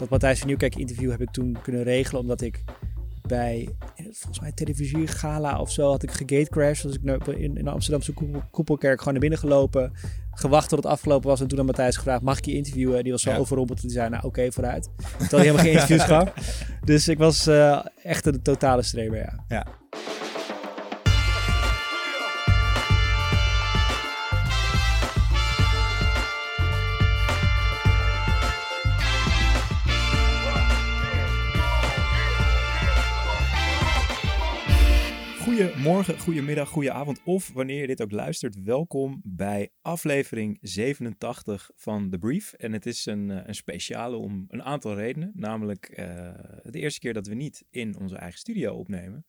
dat Matthijs van Nieuwkerk interview heb ik toen kunnen regelen, omdat ik bij, volgens mij televisie gala of zo, had ik gegatecrashed. Dus ik in, in de Amsterdamse koepel- koepelkerk gewoon naar binnen gelopen, gewacht tot het afgelopen was en toen aan Matthijs gevraagd, mag ik je interviewen? Die was zo Ja. overrompeld die zei, nou oké, vooruit. Terwijl hij helemaal geen interviews gaf. Dus ik was eh, echt een totale streber, ja. Ja. Goedemorgen, goedemiddag, goedenavond of wanneer je dit ook luistert, welkom bij aflevering 87 van The Brief. En het is een, eh, een speciale om een aantal redenen, namelijk eh, de eerste keer dat we niet in onze eigen studio opnemen.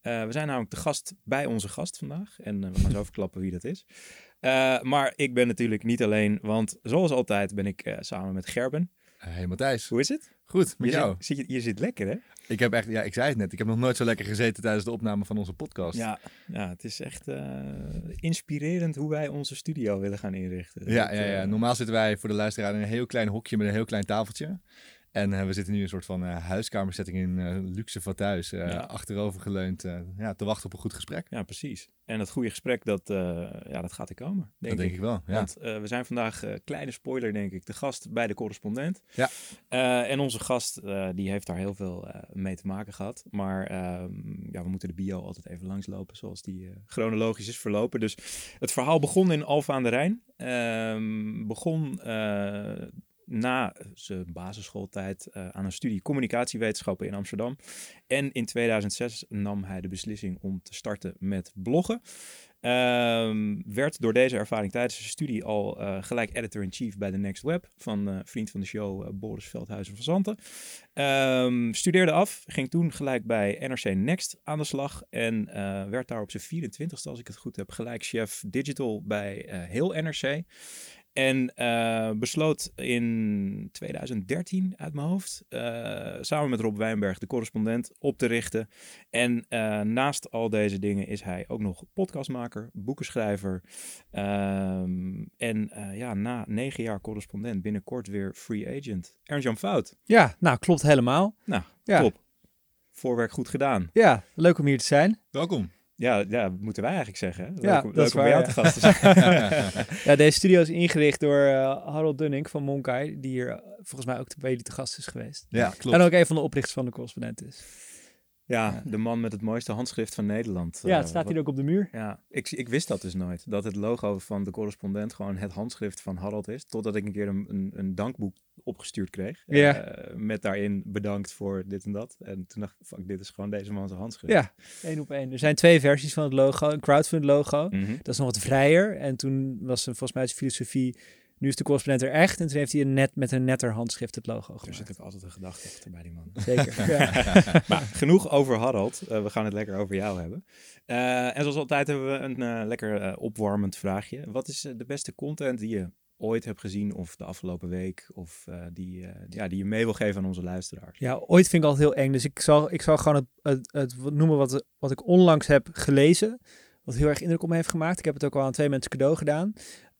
Eh, we zijn namelijk de gast bij onze gast vandaag en we gaan zo verklappen wie dat is. Maar ik ben natuurlijk niet alleen, want zoals altijd ben ik samen met Gerben. Hey Matthijs, Hoe is het? goed met Je jou? zit, zit je, je zit lekker hè? Ik heb echt, ja, ik zei het net, ik heb nog nooit zo lekker gezeten tijdens de opname van onze podcast. Ja, ja, het is echt eh, inspirerend hoe wij onze studio willen gaan inrichten. ja, Dat, ja, ja. eh, Normaal zitten wij voor de luisteraar in een heel klein hokje met een heel klein tafeltje. En eh, we zitten nu in een soort van eh, huiskamersetting in een luxe fathuis, eh Ja. achterover geleund, eh, ja, te wachten op een goed gesprek. ja, precies. En dat goede gesprek, dat, ja, dat gaat er komen, denk dat denk ik. wel. Ja. Want we zijn vandaag, kleine spoiler denk ik, de gast bij de correspondent. Ja. En onze gast, die heeft daar heel veel mee te maken gehad. Maar ehm, ja, we moeten de bio altijd even langslopen, zoals die chronologisch is verlopen. Dus het verhaal begon in Alfa aan de Rijn. Ehm, begon na zijn basisschooltijd eh, aan een studie communicatiewetenschappen in Amsterdam. En in 2006 nam hij de beslissing om te starten met bloggen. Ehm, werd door deze ervaring tijdens zijn studie al eh, gelijk editor-in-chief bij The Next Web van eh, vriend van de show Boris Veldhuizen van Zanten. Ehm, studeerde af, ging toen gelijk bij NRC Next aan de slag en werd daar op zijn 24ste, als ik het goed heb, gelijk chef digital bij heel NRC. En eh, besloot in 2013 uit mijn hoofd, eh, samen met Rob Wijnberg, de correspondent, op te richten. En eh, naast al deze dingen is hij ook nog podcastmaker, boekenschrijver. ehm, en eh, ja, na negen jaar correspondent, binnenkort weer free agent. Ernst-Jan Fout. Ja, nou klopt helemaal. Nou, Ja. top. Voorwerk goed gedaan. Ja, leuk om hier te zijn. Welkom. Ja, ja, moeten wij eigenlijk zeggen. Hè? Leuk, Ja, om- dat om bij waar, jou ja. te gast te zijn. Ja, deze studio is ingericht door eh, Harold Dunning van Monkai, die hier eh, volgens mij ook bij jullie te gast is geweest. Ja, klopt. En ook een van de oprichters van de correspondent is. Ja, de man met het mooiste handschrift van Nederland. Ja, Eh, het staat wat- hier ook op de muur. Ja, ik, ik wist dat dus nooit. Dat het logo van de correspondent gewoon het handschrift van Harold is. Totdat ik een keer een, een, een dankboek opgestuurd kreeg. Ja. Eh, met daarin bedankt voor dit en dat. En toen dacht ik, fuck, dit is gewoon deze man zijn handschrift. Ja, één op één. Er zijn twee versies van het logo. Een crowdfund logo. Mhm. Dat is nog wat vrijer. En toen was er volgens mij zijn filosofie, nu is de correspondent er echt. En toen heeft hij een net, met een netter handschrift het logo Er gemaakt. zit ook altijd een gedachte achter bij die man. Zeker. ja. maar genoeg over Harold. Eh, we gaan het lekker over jou hebben. Eh, en zoals altijd hebben we een eh, lekker opwarmend vraagje. Wat is de beste content die je ooit hebt gezien of de afgelopen week? Of die, ja, die je mee wil geven aan onze luisteraars? Ja, ooit vind ik altijd heel eng. Dus ik zal, ik zal gewoon het, het, het noemen wat, wat ik onlangs heb gelezen. Wat heel erg indruk op me heeft gemaakt. Ik heb het ook al aan twee mensen cadeau gedaan.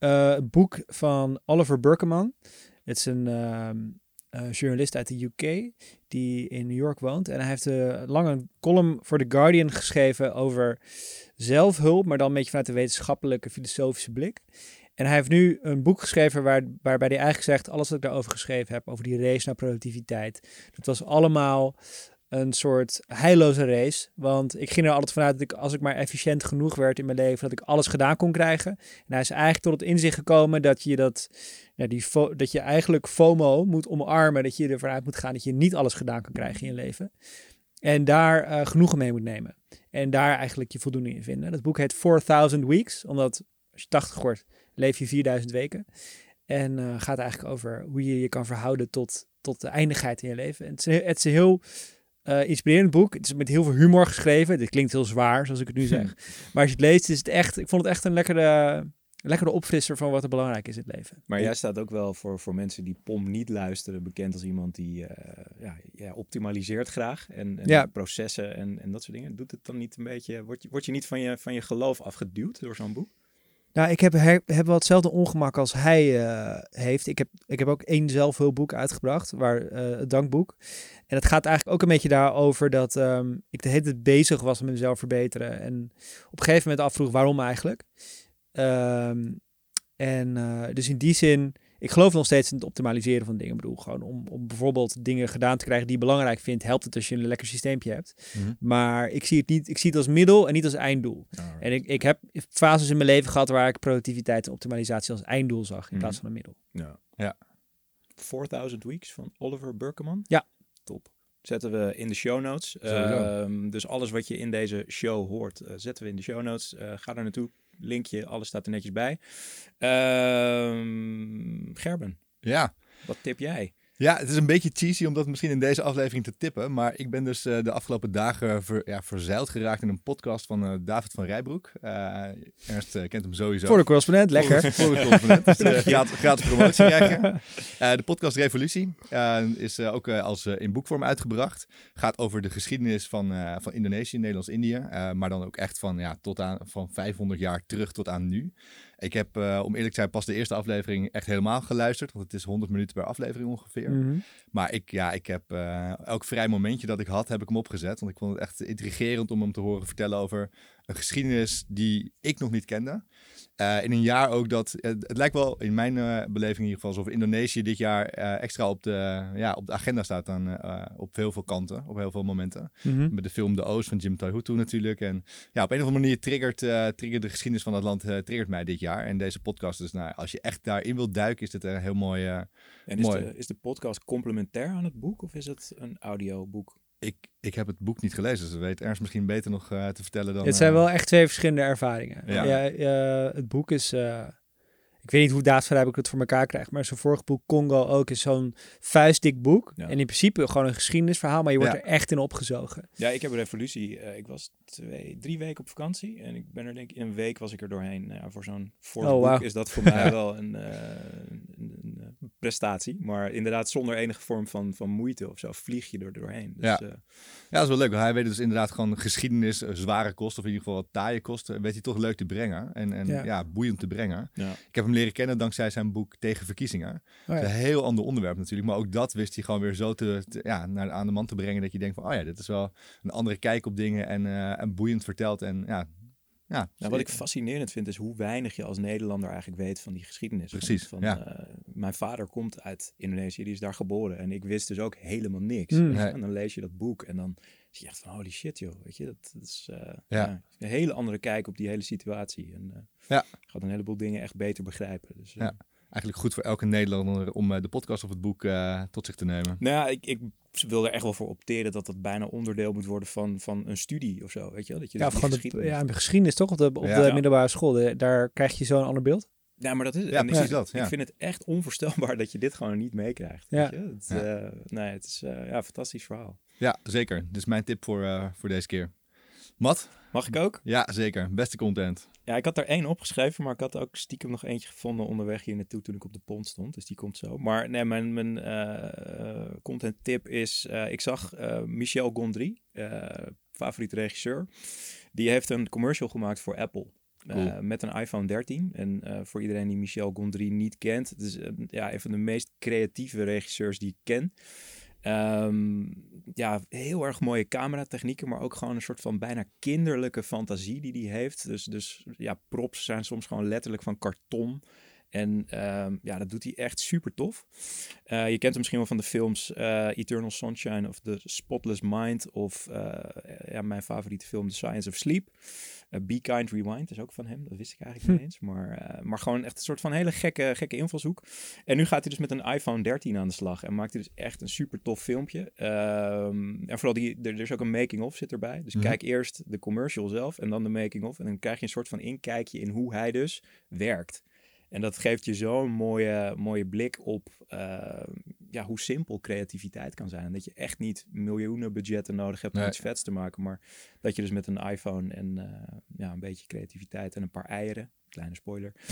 Eh, een boek van Oliver Burkeman. Het is een ehm, eh, journalist uit de UK die in New York woont. En hij heeft uh, lang een column voor The Guardian geschreven over zelfhulp, maar dan een beetje vanuit de wetenschappelijke, filosofische blik. En hij heeft nu een boek geschreven waar, waarbij hij eigenlijk zegt, alles wat ik daarover geschreven heb, over die race naar productiviteit, dat was allemaal een soort heilloze race. Want ik ging er altijd vanuit dat ik, als ik maar efficiënt genoeg werd in mijn leven, dat ik alles gedaan kon krijgen. En hij is eigenlijk tot het inzicht gekomen dat je dat, ja, die dat je eigenlijk FOMO moet omarmen. Dat je ervan uit moet gaan dat je niet alles gedaan kan krijgen in je leven. En daar uh, genoegen mee moet nemen. En daar eigenlijk je voldoening in vinden. Dat boek heet 4000 Weeks, omdat als je 80 wordt, leef je 4000 weken. En uh, gaat eigenlijk over hoe je je kan verhouden tot, tot de eindigheid in je leven. En het is, het is heel uh, inspirerend boek. Het is met heel veel humor geschreven. Dit klinkt heel zwaar, zoals ik het nu zeg. Maar als je het leest, is het echt... Ik vond het echt een lekkere, lekkere opfrisser van wat er belangrijk is in het leven. Maar jij staat ook wel voor, voor mensen die POM niet luisteren, bekend als iemand die uh, ja, ja, optimaliseert graag. En, en ja. processen en, en dat soort dingen. Doet het dan niet een beetje... Word je, word je niet van je, van je geloof afgeduwd door zo'n boek? Nou, ik heb, heb wel hetzelfde ongemak als hij eh, heeft. Ik heb, ik heb ook één zelfhulpboek uitgebracht, waar, eh, het dankboek. En het gaat eigenlijk ook een beetje daarover dat ehm, ik de hele tijd bezig was met mezelf verbeteren. En op een gegeven moment afvroeg waarom eigenlijk. Ehm, en eh, dus in die zin, ik geloof nog steeds in het optimaliseren van dingen. Ik bedoel, gewoon om, om bijvoorbeeld dingen gedaan te krijgen die je belangrijk vindt, helpt het als je een lekker systeempje hebt. Mhm. Maar ik zie het niet, ik zie het als middel en niet als einddoel. En ik, ik heb fases in mijn leven gehad waar ik productiviteit en optimalisatie als einddoel zag in Mhm. plaats van een middel. Ja. Ja. 4000 Weeks van Oliver Burkeman. Ja. Top. Zetten we in de show notes. Ehm, dus alles wat je in deze show hoort, eh, zetten we in de show notes. Eh, ga daar naartoe. Linkje, alles staat er netjes bij. Ehm, Gerben, Ja. wat tip jij? Ja, het is een beetje cheesy om dat misschien in deze aflevering te tippen. Maar ik ben dus eh, de afgelopen dagen ver, ja, verzeild geraakt in een podcast van eh, David van Rijbroek. Eh, Ernst kent hem sowieso. Voor de correspondent, lekker. Voor, voor de correspondent. Dus, gratis, gratis promotie krijg je. Eh, de podcast Revolutie is ook als in boekvorm uitgebracht. Gaat over de geschiedenis van, van Indonesië, Nederlands-Indië. maar dan ook echt van, ja, tot aan, van 500 jaar terug tot aan nu. Ik heb, eh, om eerlijk te zijn, pas de eerste aflevering echt helemaal geluisterd. Want het is 100 minuten per aflevering ongeveer. Mhm. Maar ik, ja, ik heb eh, elk vrij momentje dat ik had, heb ik hem opgezet. Want ik vond het echt intrigerend om hem te horen vertellen over een geschiedenis die ik nog niet kende. Eh, in een jaar ook dat, eh, het lijkt wel in mijn eh, beleving in ieder geval, alsof Indonesië dit jaar eh, extra op de, ja, op de agenda staat dan, eh, op heel veel kanten, op heel veel momenten. Mhm. Met de film De Oost van Jim Taihutu natuurlijk. En ja, op een of andere manier triggert, eh, triggert de geschiedenis van dat land eh, triggert mij dit jaar. En deze podcast is, nou, als je echt daarin wilt duiken, is dit een heel mooi... En is Mooi. de, is de podcast complementair aan het boek of is het een audioboek? Ik, ik heb het boek niet gelezen, dus dat weet Ernst misschien beter nog eh, te vertellen dan... Het zijn eh, wel echt twee verschillende ervaringen. Ja. Ja. eh, het boek is... eh, ik weet niet hoe Daad van Rijbroek het voor elkaar krijgt, maar zijn vorige boek Congo ook is zo'n vuistdik boek. Ja. En in principe gewoon een geschiedenisverhaal, maar je wordt Ja. er echt in opgezogen. Ja, ik heb Revolutie. eh, ik was twee, drie weken op vakantie en ik ben er denk ik in een week was ik er doorheen. Nou voor zo'n fors Oh, boek is dat voor mij wel een, een, een, eh, prestatie. Maar inderdaad zonder enige vorm van, van moeite of zo vlieg je er doorheen. Dus, Ja. eh, Ja, dat is wel leuk. Hij weet dus inderdaad gewoon geschiedenis, eh, zware kosten, of in ieder geval wat taaie kosten, weet hij toch leuk te brengen. En, en ja. Ja. boeiend te brengen. ja. Ik heb hem leren kennen dankzij zijn boek Tegen Verkiezingen. Oh Dat ja. is een heel ander onderwerp natuurlijk. Maar ook dat wist hij gewoon weer zo te, te- ja, naar, aan de man te brengen dat je denkt van, oh ja, dit is wel een andere kijk op dingen en, eh, en boeiend verteld. En ja, ja, Nou, wat ik fascinerend vind is hoe weinig je als Nederlander eigenlijk weet van die geschiedenis. Van- Precies, Van, ja. eh, mijn vader komt uit Indonesië, die is daar geboren. En ik wist dus ook helemaal niks. Mm. Nee. En dan lees je dat boek en dan zie je echt van holy shit joh. Weet je, dat, dat is eh, Ja. ja, een hele andere kijk op die hele situatie. En eh, Ja. gaat een heleboel dingen echt beter begrijpen. Dus, Ja. Eigenlijk goed voor elke Nederlander om eh, de podcast of het boek eh, tot zich te nemen. Nou ja, ik, ik wil er echt wel voor opteren dat dat bijna onderdeel moet worden van, van een studie of zo. Weet je wel? Dat je Ja, dus de, geschiedenis- ja, de geschiedenis toch? Op de, op Ja. de Ja. middelbare school. De- daar krijg je zo'n ander beeld. Ja, maar dat is Ja, precies ik, dat, ja. Ik vind het echt onvoorstelbaar dat je dit gewoon niet meekrijgt. Ja. weet je? Het, Ja. eh, nee, het is eh, ja, een fantastisch verhaal. Ja, zeker. Dus mijn tip voor, eh, voor deze keer. Mat? Mag ik ook? Ja, zeker. Beste content. Ja, ik had er één opgeschreven, maar ik had ook stiekem nog eentje gevonden onderweg hier naartoe toen ik op de pont stond. Dus die komt zo. Maar nee, mijn, mijn eh, content tip is, eh, ik zag Michel Gondry, favoriete regisseur. Die heeft een commercial gemaakt voor Apple. Cool. met een iPhone 13. En voor iedereen die Michel Gondry niet kent, het is ja, een van de meest creatieve regisseurs die ik ken. Ehm, ja, heel erg mooie cameratechnieken, maar ook gewoon een soort van bijna kinderlijke fantasie die hij heeft. Dus, dus ja, props zijn soms gewoon letterlijk van karton. En ehm, ja, dat doet hij echt super tof. Eh, je kent hem misschien wel van de films eh, Eternal Sunshine of The Spotless Mind. Of eh, ja, mijn favoriete film The Science of Sleep. Be Kind Rewind is ook van hem. Dat wist ik eigenlijk niet eens. Maar, maar gewoon echt een soort van hele gekke, gekke invalshoek. En nu gaat hij dus met een iPhone 13 aan de slag. En maakt hij dus echt een super tof filmpje. Ehm, en vooral, die, er, er is ook een making-of zit erbij. Dus Mhm. kijk eerst de commercial zelf en dan de making-of. En dan krijg je een soort van inkijkje in hoe hij dus werkt. En dat geeft je zo'n mooie, mooie blik op, eh, ja, hoe simpel creativiteit kan zijn. Dat je echt niet miljoenen budgetten nodig hebt om Nee. iets vets te maken. Maar dat je dus met een iPhone en eh, ja, een beetje creativiteit en een paar eieren, kleine spoiler,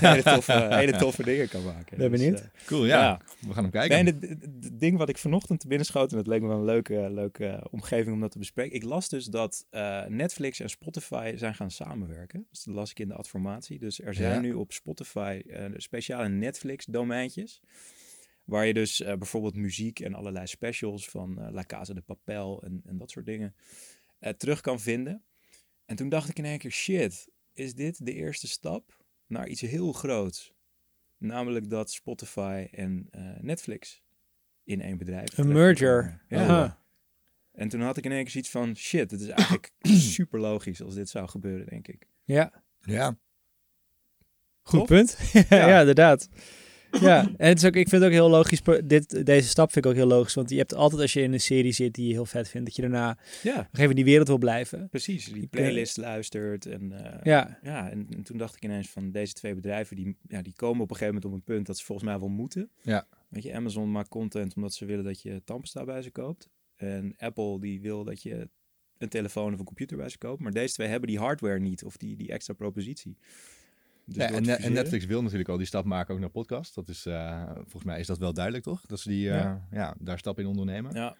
hele, toffe, hele toffe dingen kan maken. Ben benieuwd. eh, Cool, ja. ja. We gaan hem kijken. Nee, en het, ding wat ik vanochtend te binnen schoot, en dat leek me wel een leuke, leuke omgeving om dat te bespreken. Ik las dus dat eh, Netflix en Spotify zijn gaan samenwerken. Dus dat las ik in de adformatie. Dus er zijn Ja. nu op Spotify eh, speciale Netflix-domeintjes. Waar je dus eh, bijvoorbeeld muziek en allerlei specials van eh La Casa de Papel en, en dat soort dingen eh, terug kan vinden. En toen dacht ik in één keer, shit, is dit de eerste stap naar iets heel groots? Namelijk dat Spotify en eh, Netflix in één bedrijf. Een merger. Ja. Aha. En toen had ik in één keer zoiets van, shit, het is eigenlijk super logisch als dit zou gebeuren, denk ik. Ja, Ja. goed punt. ja. Ja. inderdaad. Ja, en het is ook, ik vind het ook heel logisch. Dit, deze stap vind ik ook heel logisch. Want je hebt altijd als je in een serie zit die je heel vet vindt, dat je daarna nog Ja, even in die wereld wil blijven. precies. Die playlist luistert en... eh, Ja, Ja, en, en toen dacht ik ineens van deze twee bedrijven, die, ja, die komen op een gegeven moment op een punt dat ze volgens mij wel moeten. Ja. Weet je, Amazon maakt content omdat ze willen dat je tandpasta bij ze koopt. En Apple die wil dat je een telefoon of een computer bij ze koopt. Maar deze twee hebben die hardware niet of die, die extra propositie. Dus Ja, en, Netflix wil natuurlijk al die stap maken ook naar podcast. Dat is, eh, volgens mij is dat wel duidelijk, toch? Dat ze die, eh, Ja. ja. daar stap in ondernemen. Ja,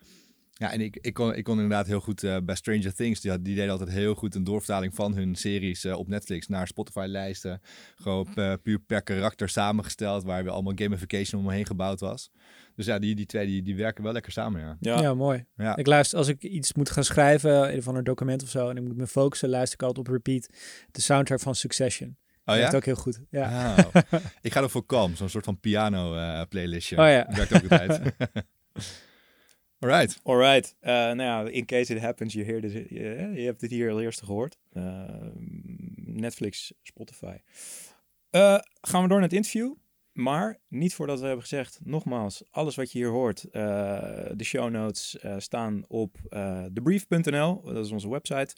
Ja, en ik, ik, kon, ik kon inderdaad heel goed eh, bij Stranger Things, die, die deden altijd heel goed een doorvertaling van hun series eh, op Netflix naar Spotify-lijsten. Gewoon puur per karakter samengesteld, waar weer allemaal gamification omheen gebouwd was. Dus ja, die, die twee die, die werken wel lekker samen, ja. ja. ja. mooi. Ja, Ik luister, als ik iets moet gaan schrijven, een of ander document of zo, en ik moet me focussen, luister ik altijd op repeat de soundtrack van Succession. Oh Werkt ja? ook heel goed. Ja. Ik ga er voor Calm, zo'n soort van piano eh, playlistje. Oh ja. Werkt ook altijd. Alright. Alright. Eh nou ja, in case it happens, je, heard it- je, je hebt dit hier al eerst gehoord. Eh, Netflix, Spotify. Eh, gaan we door naar het interview. Maar niet voordat we hebben gezegd, nogmaals, alles wat je hier hoort, eh, de show notes eh, staan op eh thebrief.nl. Dat is onze website.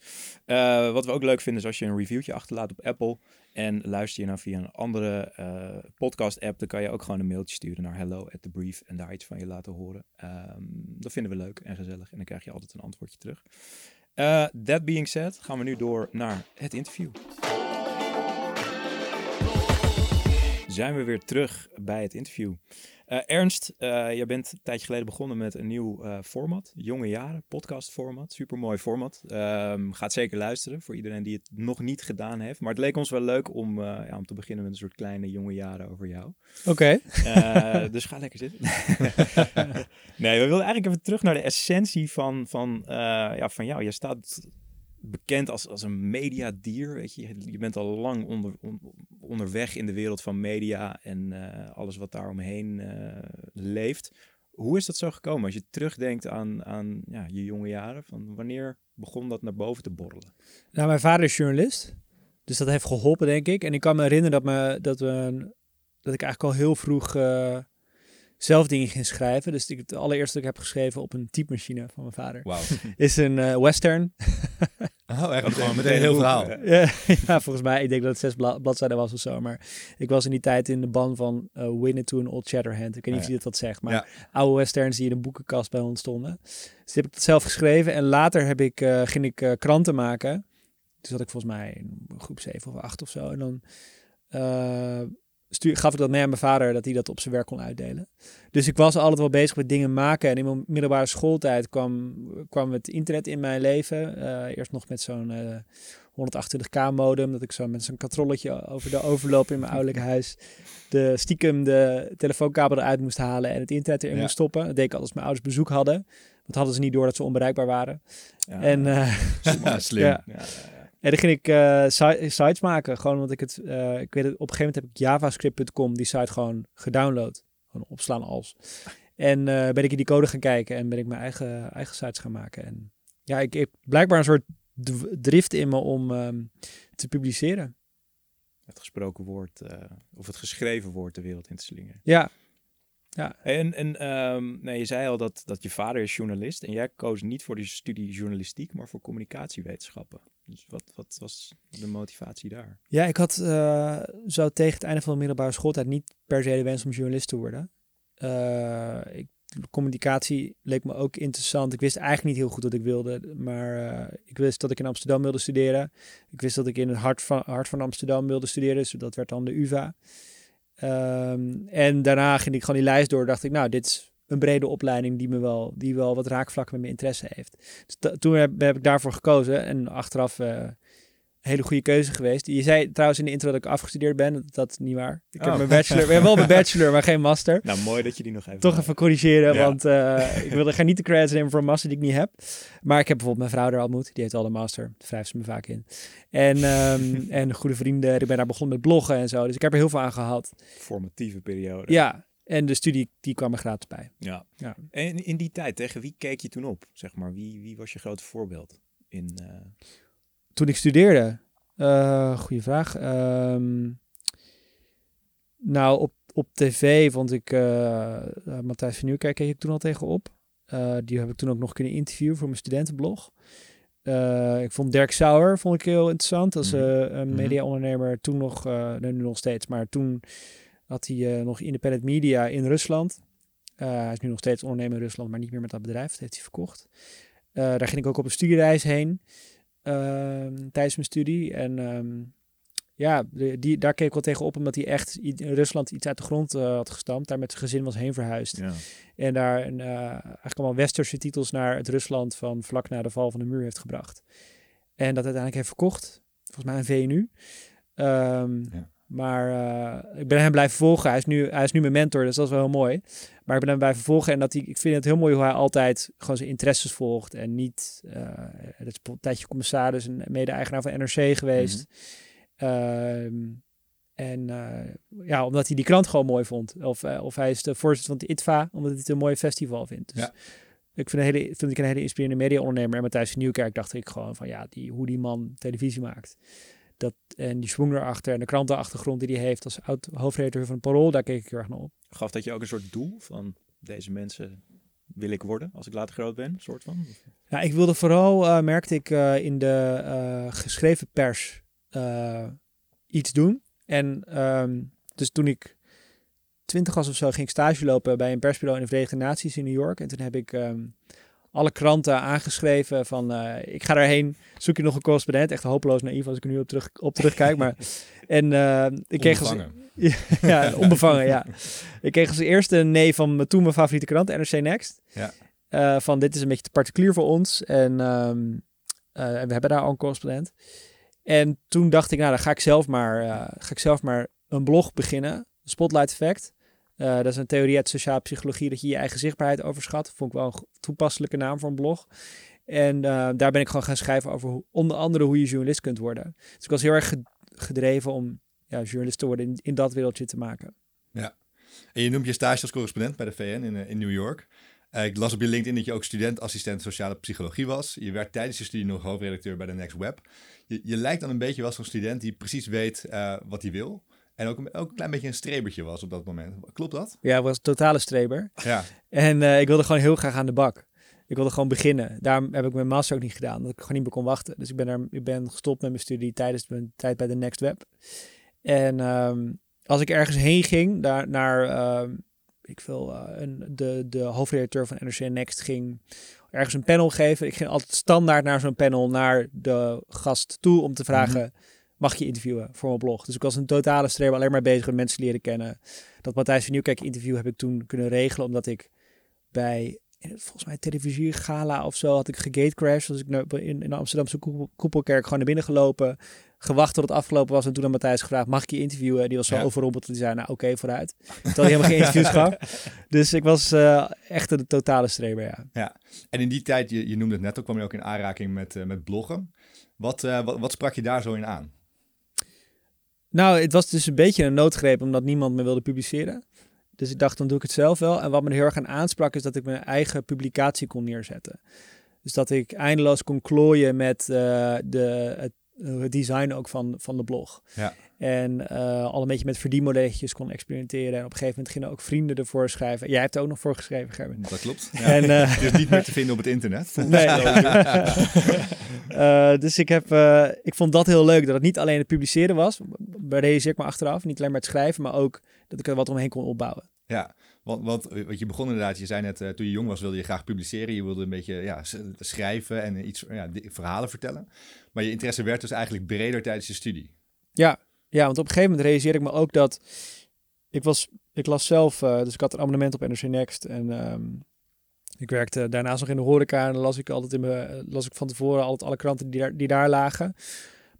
Wat we ook leuk vinden is als je een reviewtje achterlaat op Apple. En luister je nou via een andere podcast app, dan kan je ook gewoon een mailtje sturen naar hello at thebrief en daar iets van je laten horen. Ehm, dat vinden we leuk en gezellig en dan krijg je altijd een antwoordje terug. That being said, gaan we nu door naar het interview. Zijn we weer terug bij het interview. Eh, Ernst, eh, jij bent een tijdje geleden begonnen met een nieuw eh, format. Jonge jaren, podcast format. Supermooi format. Ehm, gaat zeker luisteren voor iedereen die het nog niet gedaan heeft. Maar het leek ons wel leuk om, ja, om te beginnen met een soort kleine jonge jaren over jou. Oké. Dus ga lekker zitten. nee, we wilden eigenlijk even terug naar de essentie van, van, ja, van jou. Je staat bekend als, als een mediadier, weet je. Je bent al lang onder, on- onderweg in de wereld van media en eh, alles wat daar omheen eh, leeft. Hoe is dat zo gekomen? Als je terugdenkt aan, aan ja, je jonge jaren, van wanneer begon dat naar boven te borrelen? Nou, mijn vader is journalist. Dus dat heeft geholpen, denk ik. En ik kan me herinneren dat, me, dat, we, dat ik eigenlijk al heel vroeg eh, zelf dingen ging schrijven. Dus ik, het allereerste dat ik heb geschreven op een typemachine van mijn vader Wauw. is een eh, western. Oh, echt? Gewoon Meteen, een heel verhaal. Ja, ja, volgens mij. Ik denk dat het zes bla- bladzijden was of zo. Maar ik was in die tijd in de ban van uh, Winnetou en Old Shatterhand. Ik weet niet Ah, of je dit wat zegt, maar Ja. oude westerns die in een boekenkast bij ons stonden. Dus die heb ik dat zelf geschreven. En later heb ik, eh, ging ik eh, kranten maken. Toen zat ik volgens mij in groep 7 of 8 of zo. En dan eh, stuur, gaf ik dat mee aan mijn vader, dat hij dat op zijn werk kon uitdelen. Dus ik was altijd wel bezig met dingen maken. En in mijn middelbare schooltijd kwam, kwam het internet in mijn leven. Eh, eerst nog met zo'n eh 128k modem, dat ik zo met zo'n katrolletje over de overloop in mijn ouderlijk huis de stiekem de telefoonkabel eruit moest halen en het internet erin Ja. moest stoppen. Dat deed ik altijd als mijn ouders bezoek hadden. Want hadden ze niet door dat ze onbereikbaar waren. Ja, En, eh, slim. Ja. Ja, ja, ja. en dan ging ik eh, si- sites maken. Gewoon omdat ik het... eh, ik weet het, op een gegeven moment heb ik javascript.com die site gewoon gedownload. Gewoon opslaan als. En eh, ben ik in die code gaan kijken en ben ik mijn eigen, eigen sites gaan maken. En ja, ik heb blijkbaar een soort drift in me om ehm, te publiceren. Het gesproken woord of het geschreven woord de wereld in te slingeren. Ja, En, en ehm, nee, je zei al dat, dat je vader is journalist en jij koos niet voor de studie journalistiek, maar voor communicatiewetenschappen. Dus wat, wat was de motivatie daar? Ja, ik had eh, zo tegen het einde van de middelbare schooltijd niet per se de wens om journalist te worden. eh, ik, communicatie leek me ook interessant. Ik wist eigenlijk niet heel goed wat ik wilde, maar eh, ik wist dat ik in Amsterdam wilde studeren. Ik wist dat ik in het hart van, hart van Amsterdam wilde studeren, dus dat werd dan de UvA. Ehm, en daarna ging ik gewoon die lijst door. Dacht ik, nou, dit is een brede opleiding die me wel, die wel wat raakvlakken met mijn interesse heeft. Dus toen heb, heb, ik daarvoor gekozen. En achteraf uh, hele goede keuze geweest. Je zei trouwens in de intro dat ik afgestudeerd ben. Dat, is niet waar. Ik heb Oh. mijn bachelor. We hebben wel mijn bachelor, maar geen master. Nou, mooi dat je die nog even... Toch even corrigeren, Ja. want eh, ik wilde geen niet de credits nemen voor een master die ik niet heb. Maar ik heb bijvoorbeeld mijn vrouw daar ontmoet. Die heeft al een master. Daar wrijft ze me vaak in. En, ehm, en goede vrienden. Ik ben daar begonnen met bloggen en zo. Dus ik heb er heel veel aan gehad. Formatieve periode. Ja, en de studie die kwam er gratis bij. ja. Ja. En in die tijd, tegen wie keek je toen op? Zeg maar, wie, wie was je grote voorbeeld? In, eh, Toen ik studeerde, eh goede vraag. Ehm, nou, op, op tv vond ik eh, Matthijs van Nieuwkerk keek ik toen al tegenop. Die heb ik toen ook nog kunnen interviewen voor mijn studentenblog. Ik vond Dirk Sauer vond ik heel interessant. Als Mhm. eh, een Mhm. mediaondernemer. Toen nog, nee, nu nog steeds, maar toen had hij eh, nog independent media in Rusland. Eh, hij is nu nog steeds ondernemer in Rusland, maar niet meer met dat bedrijf. Dat heeft hij verkocht. Eh, daar ging ik ook op een studiereis heen ehm, tijdens mijn studie. En ehm, ja, die, daar keek ik wel tegen op, omdat hij echt in Rusland iets uit de grond had gestampt. Daar met zijn gezin was heen verhuisd. ja. En daar een, eh, eigenlijk allemaal westerse titels naar het Rusland van vlak na de val van de muur heeft gebracht. En dat uiteindelijk heeft verkocht. Volgens mij een VNU. Ehm, Ja. Maar eh, ik ben hem blijven volgen. Hij is, nu, hij is nu mijn mentor, dus dat is wel heel mooi. Maar ik ben hem blijven volgen en dat hij, ik vind het heel mooi hoe hij altijd gewoon zijn interesses volgt. En niet, eh het is een tijdje commissaris en mede-eigenaar van NRC geweest. Ehm, en eh, ja, omdat hij die krant gewoon mooi vond. Of, of hij is de voorzitter van het ITVA, omdat hij het een mooi festival vindt. Dus Ja. ik vind, een hele, vind ik een hele inspirerende media-ondernemer. En Matthijs van Nieuwkerk dacht ik gewoon van ja, die, hoe die man televisie maakt. Dat, en die swing erachter en de krantenachtergrond die hij heeft als oud hoofdredacteur van het Parool, daar keek ik heel erg naar op. Gaf dat je ook een soort doel van deze mensen wil ik worden als ik later groot ben? Soort van? Ja, ik wilde vooral, eh, merkte ik, eh, in de eh, geschreven pers iets doen. En ehm, dus toen ik twintig was of zo, ging ik stage lopen bij een persbureau in de Verenigde Naties in New York. En toen heb ik ehm, alle kranten aangeschreven van, eh, ik ga daarheen, zoek je nog een correspondent. Echt hopeloos naïef als ik er nu op, terug, op terugkijk. Maar, en eh, ik kreeg als, Onbevangen. ja, onbevangen, ja. Ik kreeg als eerste een nee van mijn, toen mijn favoriete krant, NRC Next. Ja. Eh, van dit is een beetje te particulier voor ons. En ehm, eh, en we hebben daar al een correspondent. En toen dacht ik, nou, dan ga ik zelf maar, ga ik zelf maar een blog beginnen. Spotlight Effect. Eh, dat is een theorie uit sociale psychologie dat je je eigen zichtbaarheid overschat. Vond ik wel een toepasselijke naam voor een blog. En eh, daar ben ik gewoon gaan schrijven over hoe, onder andere hoe je journalist kunt worden. Dus ik was heel erg ge- gedreven om ja, journalist te worden in, dat wereldje te maken. En je noemt je stage als correspondent bij de VN in, eh, in New York. Ik las op je LinkedIn dat je ook student-assistent sociale psychologie was. Je werd tijdens je studie nog hoofdredacteur bij de Next Web. Je, je lijkt dan een beetje wel zo'n student die precies weet wat hij wil. En ook een, ook een klein beetje een strebertje was op dat moment. Klopt dat? Ja, ik was een totale streber. Ja. En eh, ik wilde gewoon heel graag aan de bak. Ik wilde gewoon beginnen. Daarom heb ik mijn master ook niet gedaan, omdat ik gewoon niet meer kon wachten. Dus ik ben, er, ik ben gestopt met mijn studie tijdens mijn tijd bij de Next Web. En ehm, als ik ergens heen ging, daar, naar ehm, ik wil, eh, een, de, de hoofdredacteur van NRC Next ging ergens een panel geven. Ik ging altijd standaard naar zo'n panel, naar de gast toe om te vragen... Mag je interviewen voor mijn blog? Dus ik was een totale streber, alleen maar bezig met mensen leren kennen. Dat Matthijs van Nieuwkerk interview heb ik toen kunnen regelen, omdat ik bij eh, volgens mij televisie gala of zo had ik gegatecrashed. Dus ik in, in de Amsterdamse koepel- koepelkerk gewoon naar binnen gelopen, gewacht tot het afgelopen was en toen aan Matthijs gevraagd, mag ik je interviewen? Die was zo Ja. overrompeld dat hij zei, nou oké, vooruit. Terwijl hij helemaal geen interviews gaf. Dus ik was eh, echt een totale streber, ja. En in die tijd, je, je noemde het net ook, kwam je ook in aanraking met, eh, met bloggen. Wat, wat, wat sprak je daar zo in aan? Nou, het was dus een beetje een noodgreep omdat niemand me wilde publiceren. Dus ik dacht, dan doe ik het zelf wel. En wat me heel erg aan aansprak, is dat ik mijn eigen publicatie kon neerzetten. Dus dat ik eindeloos kon klooien met eh, de, het design ook van, van de blog. Ja. En eh, al een beetje met verdienmodelletjes kon experimenteren. En op een gegeven moment gingen ook vrienden ervoor schrijven. Jij hebt er ook nog voor geschreven, Gerben. Dat klopt. En, eh, Het is niet meer te vinden op het internet. Nee. Eh, dus ik, heb, eh, ik vond dat heel leuk, dat het niet alleen het publiceren was. Realiseer ik me achteraf. Niet alleen maar het schrijven, maar ook dat ik er wat omheen kon opbouwen. Ja, Want, want, want je begon inderdaad, je zei net, uh, toen je jong was wilde je graag publiceren. Je wilde een beetje ja, schrijven en iets, ja, verhalen vertellen. Maar je interesse werd dus eigenlijk breder tijdens je studie. Ja, ja want op een gegeven moment realiseerde ik me ook dat... Ik, was, ik las zelf, uh, dus ik had een abonnement op NRC Next. En um, ik werkte daarnaast nog in de horeca. En las ik altijd in mijn, las ik van tevoren altijd alle kranten die daar, die daar lagen.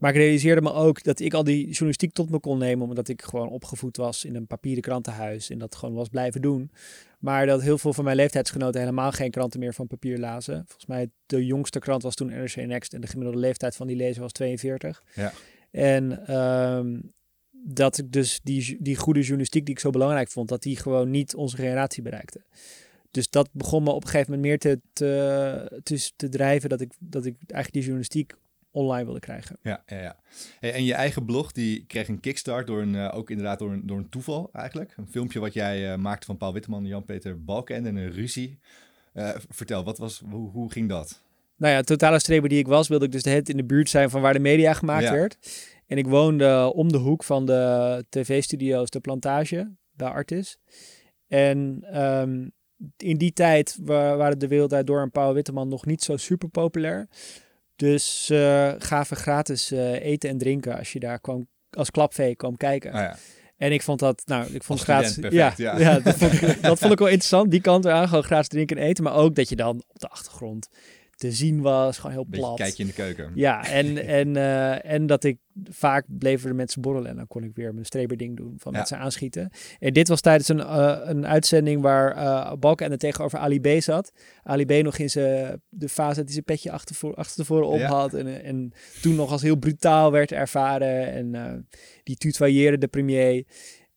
Maar ik realiseerde me ook dat ik al die journalistiek tot me kon nemen, omdat ik gewoon opgevoed was in een papieren krantenhuis en dat gewoon was blijven doen. Maar dat heel veel van mijn leeftijdsgenoten helemaal geen kranten meer van papier lazen. Volgens mij de jongste krant was toen NRC Next en de gemiddelde leeftijd van die lezer was 42. Ja. En um, dat ik dus die, die goede journalistiek die ik zo belangrijk vond, dat die gewoon niet onze generatie bereikte. Dus dat begon me op een gegeven moment meer te, te, te, te drijven dat ik, dat ik eigenlijk die journalistiek online wilde krijgen. Ja, ja, ja. en je eigen blog die kreeg een kickstart door een, uh, ook inderdaad door een, door een toeval eigenlijk. Een filmpje wat jij uh, maakte van Paul Witteman en Jan-Peter Balken en een ruzie. Uh, vertel, wat was, hoe, hoe ging dat? Nou ja, totale streber die ik was, wilde ik dus de het in de buurt zijn van waar de media gemaakt ja. werd. En ik woonde om de hoek van de tv-studio's De Plantage, bij Artis. En um, in die tijd waren de wereld door en Paul Witteman nog niet zo super populair. Dus uh, gaven gratis uh, eten en drinken als je daar kwam, als klapvee kwam kijken. Oh ja. En ik vond dat, nou, ik vond gratis. ja. ja. dat, vond ik, dat vond ik wel interessant. Die kant eraan, gewoon gratis drinken en eten. Maar ook dat je dan op de achtergrond te zien was, gewoon heel Beetje plat. kijkje in de keuken. Ja, en, en, uh, en dat ik vaak bleven er mensen borrelen en dan kon ik weer mijn streberding doen van Ja. met ze aanschieten. En dit was tijdens een, uh, een uitzending waar uh, Balken en tegenover Ali B zat. Ali B nog in zijn, de fase dat hij zijn petje achter, voor, achter tevoren op Ja. had en, en toen nog als heel brutaal werd ervaren en uh, die tutoyeerde de premier.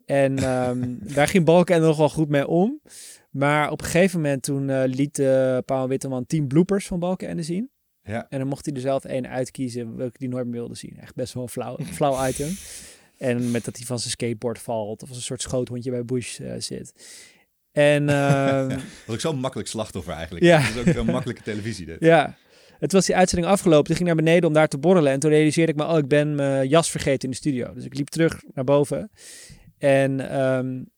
En um, daar ging Balken er nog wel goed mee om. Maar op een gegeven moment toen uh, liet uh, Paul Witteman tien bloopers van Balkenende zien. Ja. En dan mocht hij er zelf één uitkiezen welke hij nooit meer wilde zien. Echt best wel een flauw, flauw item. En met dat hij van zijn skateboard valt of als een soort schoothondje bij Bush uh, zit. En uh, is ook zo'n makkelijk slachtoffer eigenlijk. Ja. Dat is ook een makkelijke televisie dit. ja, het was die uitzending afgelopen. Ik ging naar beneden om daar te borrelen. En toen realiseerde ik me, oh, ik ben mijn jas vergeten in de studio. Dus ik liep terug naar boven. En um,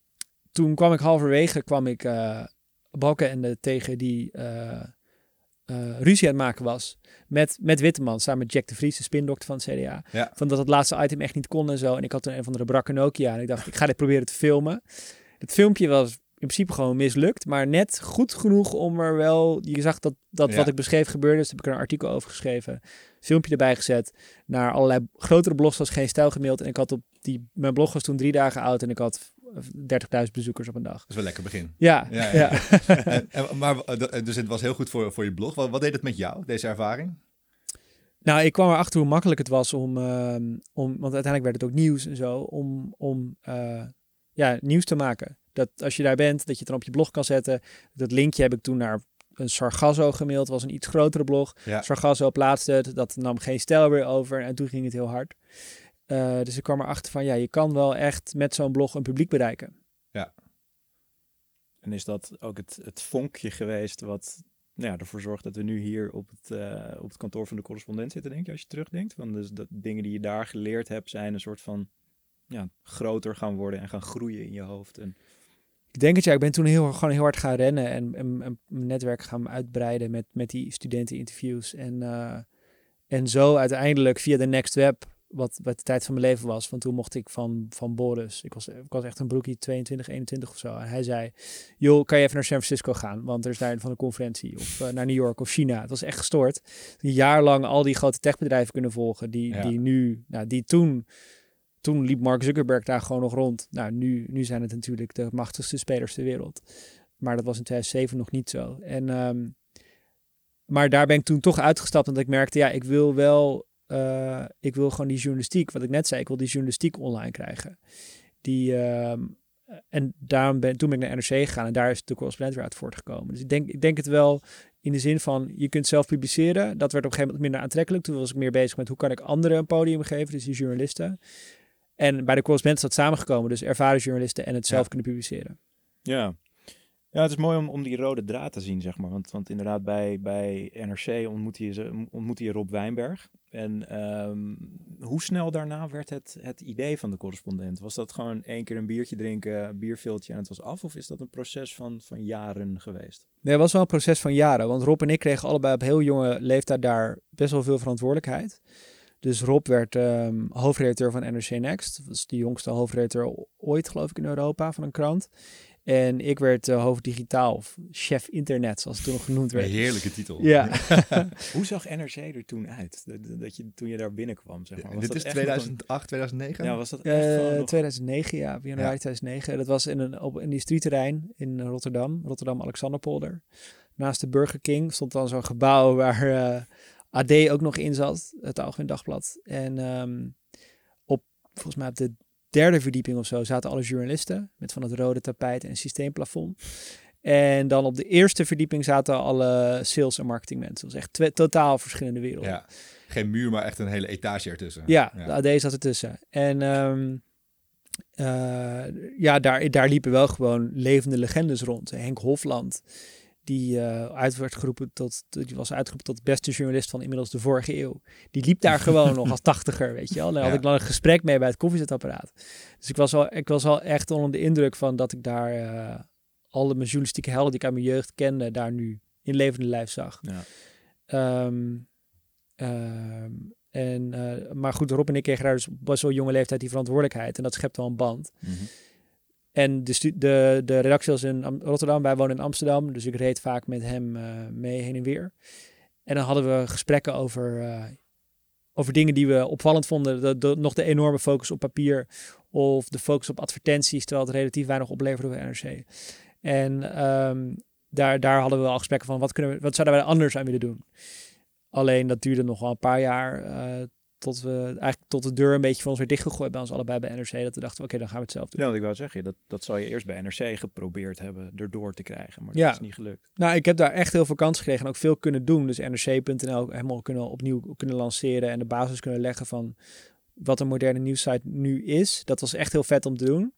toen kwam ik halverwege, kwam ik uh, Balkenende tegen die uh, uh, ruzie aan het maken was. Met, met Witteman, samen met Jack de Vries, de spindokter van het CDA. Ja. Van dat het laatste item echt niet kon en zo. En ik had toen een van de brakke Nokia. En ik dacht, ik ga dit proberen te filmen. Het filmpje was in principe gewoon mislukt. Maar net goed genoeg om er wel... Je zag dat, dat Ja. wat ik beschreef gebeurde. Dus heb ik er een artikel over geschreven. Filmpje erbij gezet. Naar allerlei grotere blogs was geen stijl gemaild. En ik had op die... Mijn blog was toen drie dagen oud. En ik had 30.000 bezoekers op een dag. Dat is wel lekker begin. Ja, Ja, ja. ja. En- en- maar eh, dus het was heel goed voor, voor je blog. Wat, wat deed het met jou, deze ervaring? Nou, ik kwam erachter hoe makkelijk het was om, ehm, om want uiteindelijk werd het ook nieuws en zo, om, om eh, ja, nieuws te maken. Dat als je daar bent, dat je het dan op je blog kan zetten. Dat linkje heb ik toen naar een Sargasso gemaild, was een iets grotere blog. Ja. Sargasso plaatste het, dat nam geen stijl weer over en toen ging het heel hard. Eh, dus ik kwam erachter van, ja, je kan wel echt met zo'n blog een publiek bereiken. En is dat ook het, het vonkje geweest wat nou ja, ervoor zorgt dat we nu hier op het, eh, op het kantoor van de correspondent zitten, denk je, als je terugdenkt? Van dus dat dingen die je daar geleerd hebt zijn een soort van ja, groter gaan worden en gaan groeien in je hoofd. En, Ik denk het ja, ik ben toen heel, gewoon heel hard gaan rennen en, en, en mijn netwerk gaan uitbreiden met, met die studenteninterviews. En, uh, en zo uiteindelijk via de Next Web, wat, wat de tijd van mijn leven was. Want toen mocht ik van, van Boris, ik was, ik was echt een broekie 22, 21 of zo. En hij zei, joh, kan je even naar San Francisco gaan? Want er is daar van een conferentie. Of uh, naar New York of China. Het was echt gestoord. Een jaar lang al die grote techbedrijven kunnen volgen. Die, Ja. die nu, nou, die toen toen liep Mark Zuckerberg daar gewoon nog rond. Nou, nu, nu zijn het natuurlijk de machtigste spelers ter wereld. Maar dat was in 2007 nog niet zo. En, um, maar daar ben ik toen toch uitgestapt. Omdat ik merkte, ja, ik wil wel... Uh, ik wil gewoon die journalistiek, wat ik net zei, ik wil die journalistiek online krijgen. Die, um, en daarom ben, toen ben ik naar NRC gegaan en daar is de correspondent weer uit voortgekomen. Dus ik denk, ik denk het wel in de zin van, je kunt zelf publiceren. Dat werd op een gegeven moment minder aantrekkelijk. Toen was ik meer bezig met hoe kan ik anderen een podium geven, dus die journalisten. En bij de correspondent is dat samengekomen. Dus ervaren journalisten en het zelf Ja. kunnen publiceren. ja. Ja, het is mooi om, om die rode draad te zien, zeg maar. Want, want inderdaad, bij, bij NRC ontmoette je, ontmoette je Rob Wijnberg. En ehm, hoe snel daarna werd het, het idee van de correspondent? Was dat gewoon één keer een biertje drinken, een en het was af? Of is dat een proces van, van jaren geweest? Nee, was wel een proces van jaren. Want Rob en ik kregen allebei op heel jonge leeftijd daar best wel veel verantwoordelijkheid. Dus Rob werd ehm, hoofdredacteur van NRC Next. Dat was de jongste hoofdredacteur ooit, geloof ik, in Europa van een krant. En ik werd eh, hoofd digitaal, of chef internet, zoals het toen nog genoemd Een werd. heerlijke titel. Ja, Hoe zag NRC er toen uit? Dat, dat je, toen je daar binnenkwam, zeg maar. Was dit dat is echt nog een- 2008, 2009? Ja, was dat echt Eh, gewoon nog- 2009, ja, januari Ja. 2009. Dat was in een, op, in die streetterrein in Rotterdam, Rotterdam-Alexanderpolder. Naast de Burger King stond dan zo'n gebouw waar eh, AD ook nog in zat, het Algemeen Dagblad. En ehm, op, volgens mij op de derde verdieping of zo zaten alle journalisten met van het rode tapijt en systeemplafond. En dan op de eerste verdieping zaten alle sales- en marketingmensen. Dat was echt twee totaal verschillende werelden. Ja. Geen muur, maar echt een hele etage ertussen. Ja, de AD zat ertussen. En ehm, eh, ja, daar, daar liepen wel gewoon levende legendes rond. Henk Hofland, die, eh, uit werd geroepen tot, die was uitgeroepen tot beste journalist van inmiddels de vorige eeuw. Die liep daar gewoon nog als tachtiger, weet je wel. Daar had Ja. ik dan een gesprek mee bij het koffiezetapparaat. Dus ik was wel, ik was wel echt onder de indruk van dat ik daar eh alle mijn journalistieke helden die ik uit mijn jeugd kende, daar nu in levende lijf zag. Ja. Ehm, ehm, en, eh, maar goed, Rob en ik kregen daar dus op best wel jonge leeftijd die verantwoordelijkheid. En dat schept wel een band. Mhm. En de, de, de redactie was in Am- Rotterdam, wij wonen in Amsterdam. Dus ik reed vaak met hem eh, mee heen en weer. En dan hadden we gesprekken over, eh, over dingen die we opvallend vonden. De, de- nog de enorme focus op papier of de focus op advertenties, terwijl het relatief weinig opleverde bij NRC. En ehm, daar, daar hadden we al gesprekken van wat, kunnen we, wat zouden wij er anders aan willen doen. Alleen dat duurde nog wel een paar jaar eh, tot we eigenlijk tot de deur een beetje voor ons weer dichtgegooid bij ons allebei bij NRC. Dat we dachten, oké, dan gaan we het zelf doen. Ja, want ik wou zeggen, dat, dat zou je eerst bij NRC geprobeerd hebben erdoor te krijgen. Maar Ja. dat is niet gelukt. Nou, ik heb daar echt heel veel kans gekregen en ook veel kunnen doen. Dus NRC.nl helemaal kunnen opnieuw kunnen lanceren en de basis kunnen leggen van wat een moderne nieuwssite nu is. Dat was echt heel vet om te doen.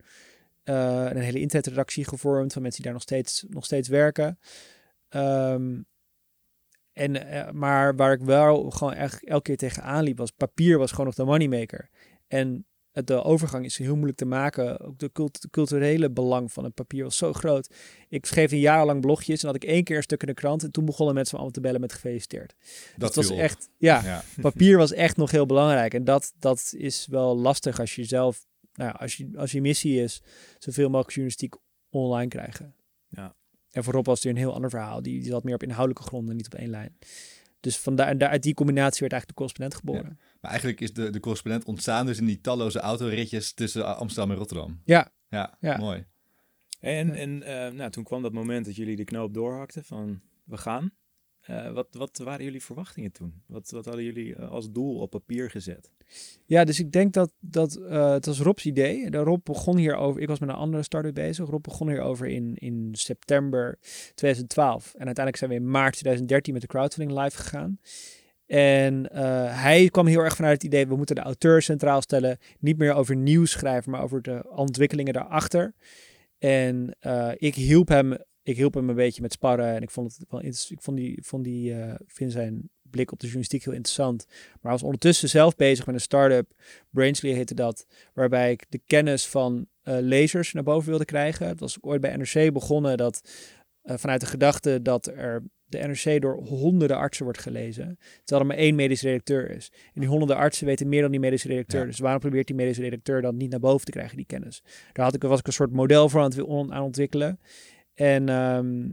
Eh, een hele internetredactie gevormd van mensen die daar nog steeds, nog steeds werken. Ehm, en, eh, maar waar ik wel gewoon echt elke keer tegenaan liep, was papier was gewoon nog de moneymaker. En de overgang is heel moeilijk te maken. Ook de cult- culturele belang van het papier was zo groot. Ik schreef een jaar lang blogjes en had ik één keer een stuk in de krant. En toen begonnen mensen me allemaal te bellen met gefeliciteerd. Dat het was echt, ja, Ja. papier was echt nog heel belangrijk. En dat, dat is wel lastig als je zelf, nou ja, als je, als je missie is, zoveel mogelijk journalistiek online krijgen. Ja. En voor Rob was het weer een heel ander verhaal. Die, die zat meer op inhoudelijke gronden, niet op één lijn. Dus vandaar, en daar, uit die combinatie werd eigenlijk de correspondent geboren. Maar eigenlijk is de, de correspondent ontstaan dus in die talloze autoritjes tussen Amsterdam en Rotterdam. Ja, Ja, Ja. mooi. En, en eh, nou, toen kwam dat moment dat jullie de knoop doorhakten van we gaan. Eh, wat, wat waren jullie verwachtingen toen? Wat, wat hadden jullie eh, als doel op papier gezet? Ja, dus ik denk dat, dat eh, het was Rob's idee. De Rob begon hierover, ik was met een andere start-up bezig. Rob begon hierover in, in september 2012. En uiteindelijk zijn we in maart 2013 met de crowdfunding live gegaan. En hij kwam heel erg vanuit het idee, we moeten de auteur centraal stellen. Niet meer over nieuws schrijven, maar over de ontwikkelingen daarachter. En ik hielp hem, ik hielp hem een beetje met sparren. En ik vond het wel ik vond die, vond die, eh, vind zijn blik op de journalistiek heel interessant. Maar hij was ondertussen zelf bezig met een start-up. Brainsley heette dat. Waarbij ik de kennis van eh, lezers naar boven wilde krijgen. Het was ooit bij NRC begonnen dat eh, vanuit de gedachte dat er de NRC door honderden artsen wordt gelezen. Terwijl er maar één medisch redacteur is. En die honderden artsen weten meer dan die medische redacteur. Ja. Dus waarom probeert die medische redacteur dan niet naar boven te krijgen, die kennis? Daar had ik, was ik een soort model voor aan het aan ontwikkelen. En, ehm,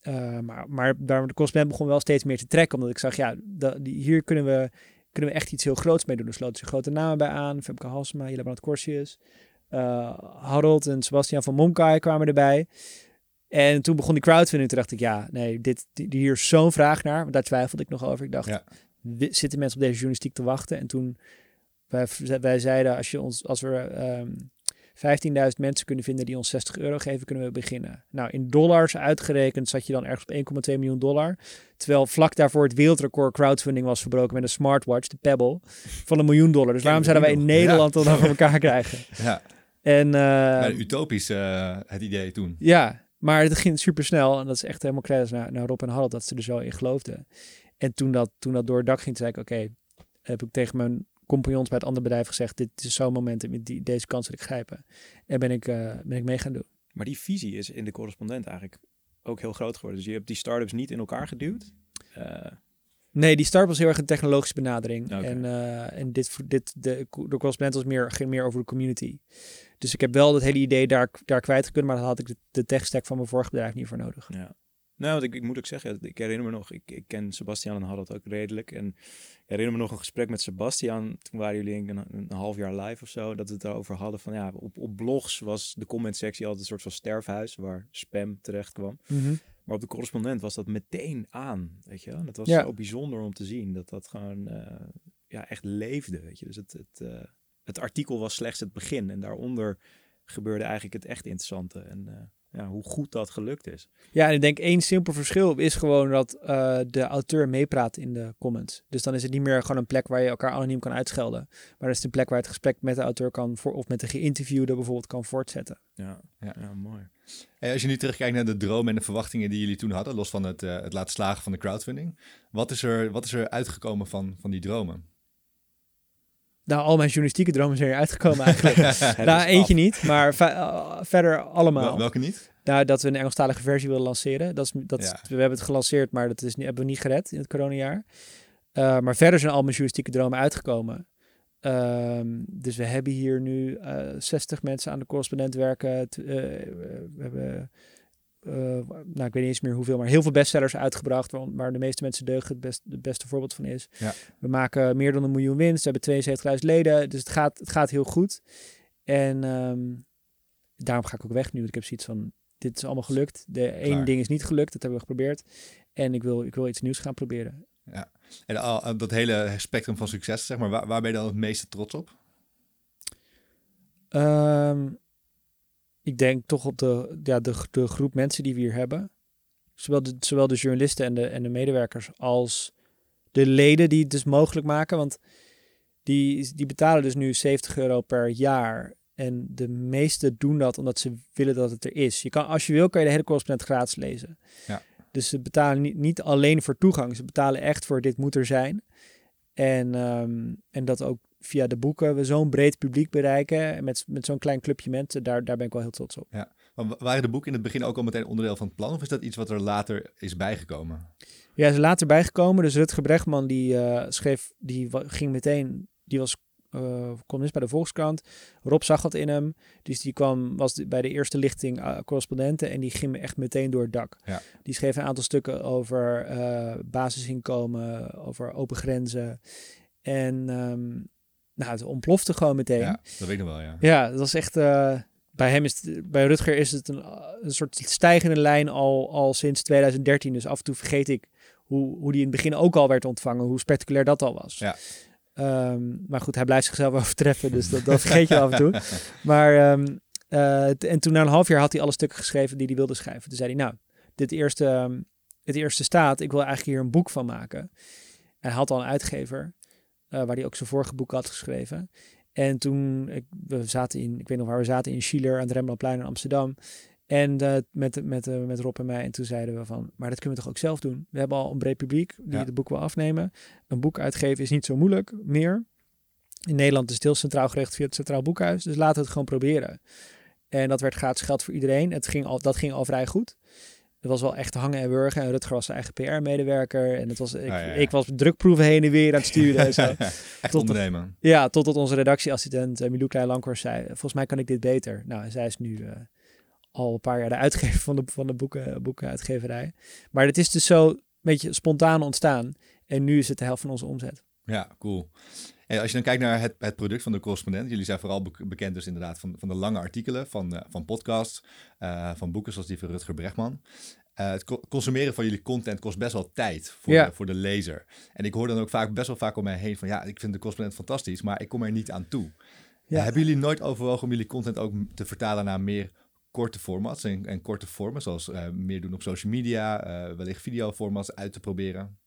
eh, maar, maar daar de correspondent begon wel steeds meer te trekken. Omdat ik zag, ja, da- die, hier kunnen we, kunnen we echt iets heel groots mee doen. Er sloten zich grote namen bij aan. Femke Halsema, Jelle Brand Corsius. eh, Harold en Sebastian van Momkai kwamen erbij. En toen begon die crowdfunding. Toen dacht ik, ja, nee, dit, die, hier is zo'n vraag naar. Want daar twijfelde ik nog over. Ik dacht, Ja. zitten mensen op deze journalistiek te wachten? En toen, wij, wij zeiden, als, je ons, als we ehm 15.000 mensen kunnen vinden die ons 60 euro geven, kunnen we beginnen. Nou, in dollars uitgerekend zat je dan ergens op 1,2 miljoen dollar. Terwijl vlak daarvoor het wereldrecord crowdfunding was verbroken met een smartwatch, de Pebble, van een miljoen dollar. Dus waarom zouden wij in? Nederland dat dan voor elkaar krijgen? Ja, En eh, utopisch eh, het idee toen. ja, maar het ging super snel. En dat is echt helemaal credits naar, naar Rob en Harold dat ze er zo in geloofden. En toen dat, toen dat door het dak ging, zei ik, oké, heb ik tegen mijn compagnons bij het andere bedrijf gezegd, dit is zo'n moment, die, deze kans wil ik grijpen. En ben ik, eh, ben ik mee gaan doen. Maar die visie is in de correspondent eigenlijk ook heel groot geworden. Dus je hebt die start-ups niet in elkaar geduwd. Uh, Nee, die start was heel erg een technologische benadering. En, uh, en dit, dit, de, de correspondent was meer, ging meer over de community. Dus ik heb wel dat hele idee daar, daar kwijt kunnen, maar daar had ik de, de tech stack van mijn vorige bedrijf niet voor nodig. Ja. Nou, want ik, ik moet ook zeggen, ik herinner me nog, ik, ik ken Sebastian en had het ook redelijk. En ik herinner me nog een gesprek met Sebastian, toen waren jullie een, een, half jaar live of zo, dat we het erover hadden van ja, op, op blogs was de comment sectie altijd een soort van sterfhuis waar spam terecht kwam. Mm maar op de correspondent was dat meteen aan, weet je wel. Dat was zo bijzonder om te zien, dat dat gewoon uh, ja, echt leefde, weet je. Dus het, het, uh, het artikel was slechts het begin en daaronder gebeurde eigenlijk het echt interessante. En uh, ja, hoe goed dat gelukt is. Ja, en ik denk één simpel verschil is gewoon dat uh, de auteur meepraat in de comments. Dus dan is het niet meer gewoon een plek waar je elkaar anoniem kan uitschelden. Maar het is een plek waar het gesprek met de auteur kan, voor, of met de geïnterviewde bijvoorbeeld kan voortzetten. Ja, ja. ja mooi. Hey, als je nu terugkijkt naar de dromen en de verwachtingen die jullie toen hadden, los van het, uh, het laten slagen van de crowdfunding. Wat is er, wat is er uitgekomen van, van die dromen? Nou, al mijn journalistieke dromen zijn er uitgekomen eigenlijk. nou, eentje niet, maar uh, verder allemaal. welke niet? Nou, dat we een Engelstalige versie willen lanceren. Dat is, dat ja. we hebben het gelanceerd, maar dat is, hebben we niet gered in het coronajaar. Uh, maar verder zijn al mijn journalistieke dromen uitgekomen. Um, dus we hebben hier nu uh, 60 mensen aan de correspondent werken. Uh, we hebben uh, nou, ik weet niet eens meer hoeveel, maar heel veel bestsellers uitgebracht, waar de meeste mensen deugen het, best, het beste voorbeeld van is. Ja. We maken meer dan een miljoen winst, we hebben 72.000 leden, dus het gaat, het gaat heel goed. En um, daarom ga ik ook weg nu, ik heb zoiets van, dit is allemaal gelukt. De één ding is niet gelukt, dat hebben we geprobeerd. En ik wil, ik wil iets nieuws gaan proberen. Ja, en al, dat hele spectrum van succes, zeg maar, waar, waar ben je dan het meeste trots op? Um, ik denk toch op de, ja, de, de groep mensen die we hier hebben. Zowel de, zowel de journalisten en de, en de medewerkers als de leden die het dus mogelijk maken. Want die, die betalen dus nu 70 euro per jaar. En de meesten doen dat omdat ze willen dat het er is. Je kan, als je wil, kan je de hele correspondent gratis lezen. Ja. Dus ze betalen niet, niet alleen voor toegang. Ze betalen echt voor dit moet er zijn. En, um, en dat ook via de boeken we zo'n breed publiek bereiken. Met, met zo'n klein clubje mensen, daar, daar ben ik wel heel trots op. Ja. Maar waren de boeken in het begin ook al meteen onderdeel van het plan? Of is dat iets wat er later is bijgekomen? Ja, is later bijgekomen. Dus Rutger Brechtman die uh, schreef, die ging meteen, die was uh, columnist bij de Volkskrant. Rob zag wat in hem. Dus die kwam, was bij de eerste lichting uh, correspondenten en die ging me echt meteen door het dak. Ja. Die schreef een aantal stukken over uh, basisinkomen, over open grenzen. En um, nou, het ontplofte gewoon meteen. Ja, dat weet ik nog wel, ja. Ja, dat was echt... Uh, bij hem is het, bij Rutger is het een, een soort stijgende lijn al, al sinds 2013. Dus af en toe vergeet ik hoe, hoe die in het begin ook al werd ontvangen. Hoe spectaculair dat al was. Ja. Um, maar goed, hij blijft zichzelf overtreffen. Dus dat, dat vergeet je af en toe. Maar um, uh, en toen na een half jaar had hij alle stukken geschreven die hij wilde schrijven. Toen zei hij, nou, dit eerste, um, het eerste staat. Ik wil eigenlijk hier een boek van maken. En hij had al een uitgever. Uh, waar hij ook zijn vorige boek had geschreven. En toen, ik, we zaten in, ik weet nog waar we zaten, in Schiller aan het Rembrandtplein in Amsterdam. En uh, met, met, uh, met Rob en mij. En toen zeiden we van, maar dat kunnen we toch ook zelf doen? We hebben al een breed publiek die ja. het boek wil afnemen. Een boek uitgeven is niet zo moeilijk meer. In Nederland is het heel centraal gericht via het Centraal Boekhuis. Dus laten we het gewoon proberen. En dat werd gratis geld voor iedereen. Het ging al, dat ging al vrij goed. Het was wel echt hangen en wurgen. En Rutger was zijn eigen PR-medewerker. En het was, ik, Ah, ja, ja. ik was drukproeven heen en weer aan het sturen. en zo. Echt Tot- ondernemen. Ja, totdat onze redactieassistent uh, Milou Klein-Lankhorst zei... volgens mij kan ik dit beter. Nou, en zij is nu uh, al een paar jaar de uitgever van de, van de boeken, boekenuitgeverij. Maar het is dus zo een beetje spontaan ontstaan. En nu is het de helft van onze omzet. Ja, cool. En als je dan kijkt naar het, het product van de correspondent, jullie zijn vooral be- bekend dus inderdaad van, van de lange artikelen, van, uh, van podcasts, uh, van boeken zoals die van Rutger Bregman. Uh, het co consumeren van jullie content kost best wel tijd voor, Ja. de, voor de lezer. En ik hoor dan ook vaak, best wel vaak om mij heen van ja, ik vind de correspondent fantastisch, maar ik kom er niet aan toe. Ja. hebben jullie nooit overwogen om jullie content ook te vertalen naar meer korte formats en, en korte vormen, zoals uh, meer doen op social media, wellicht videoformats uit te proberen?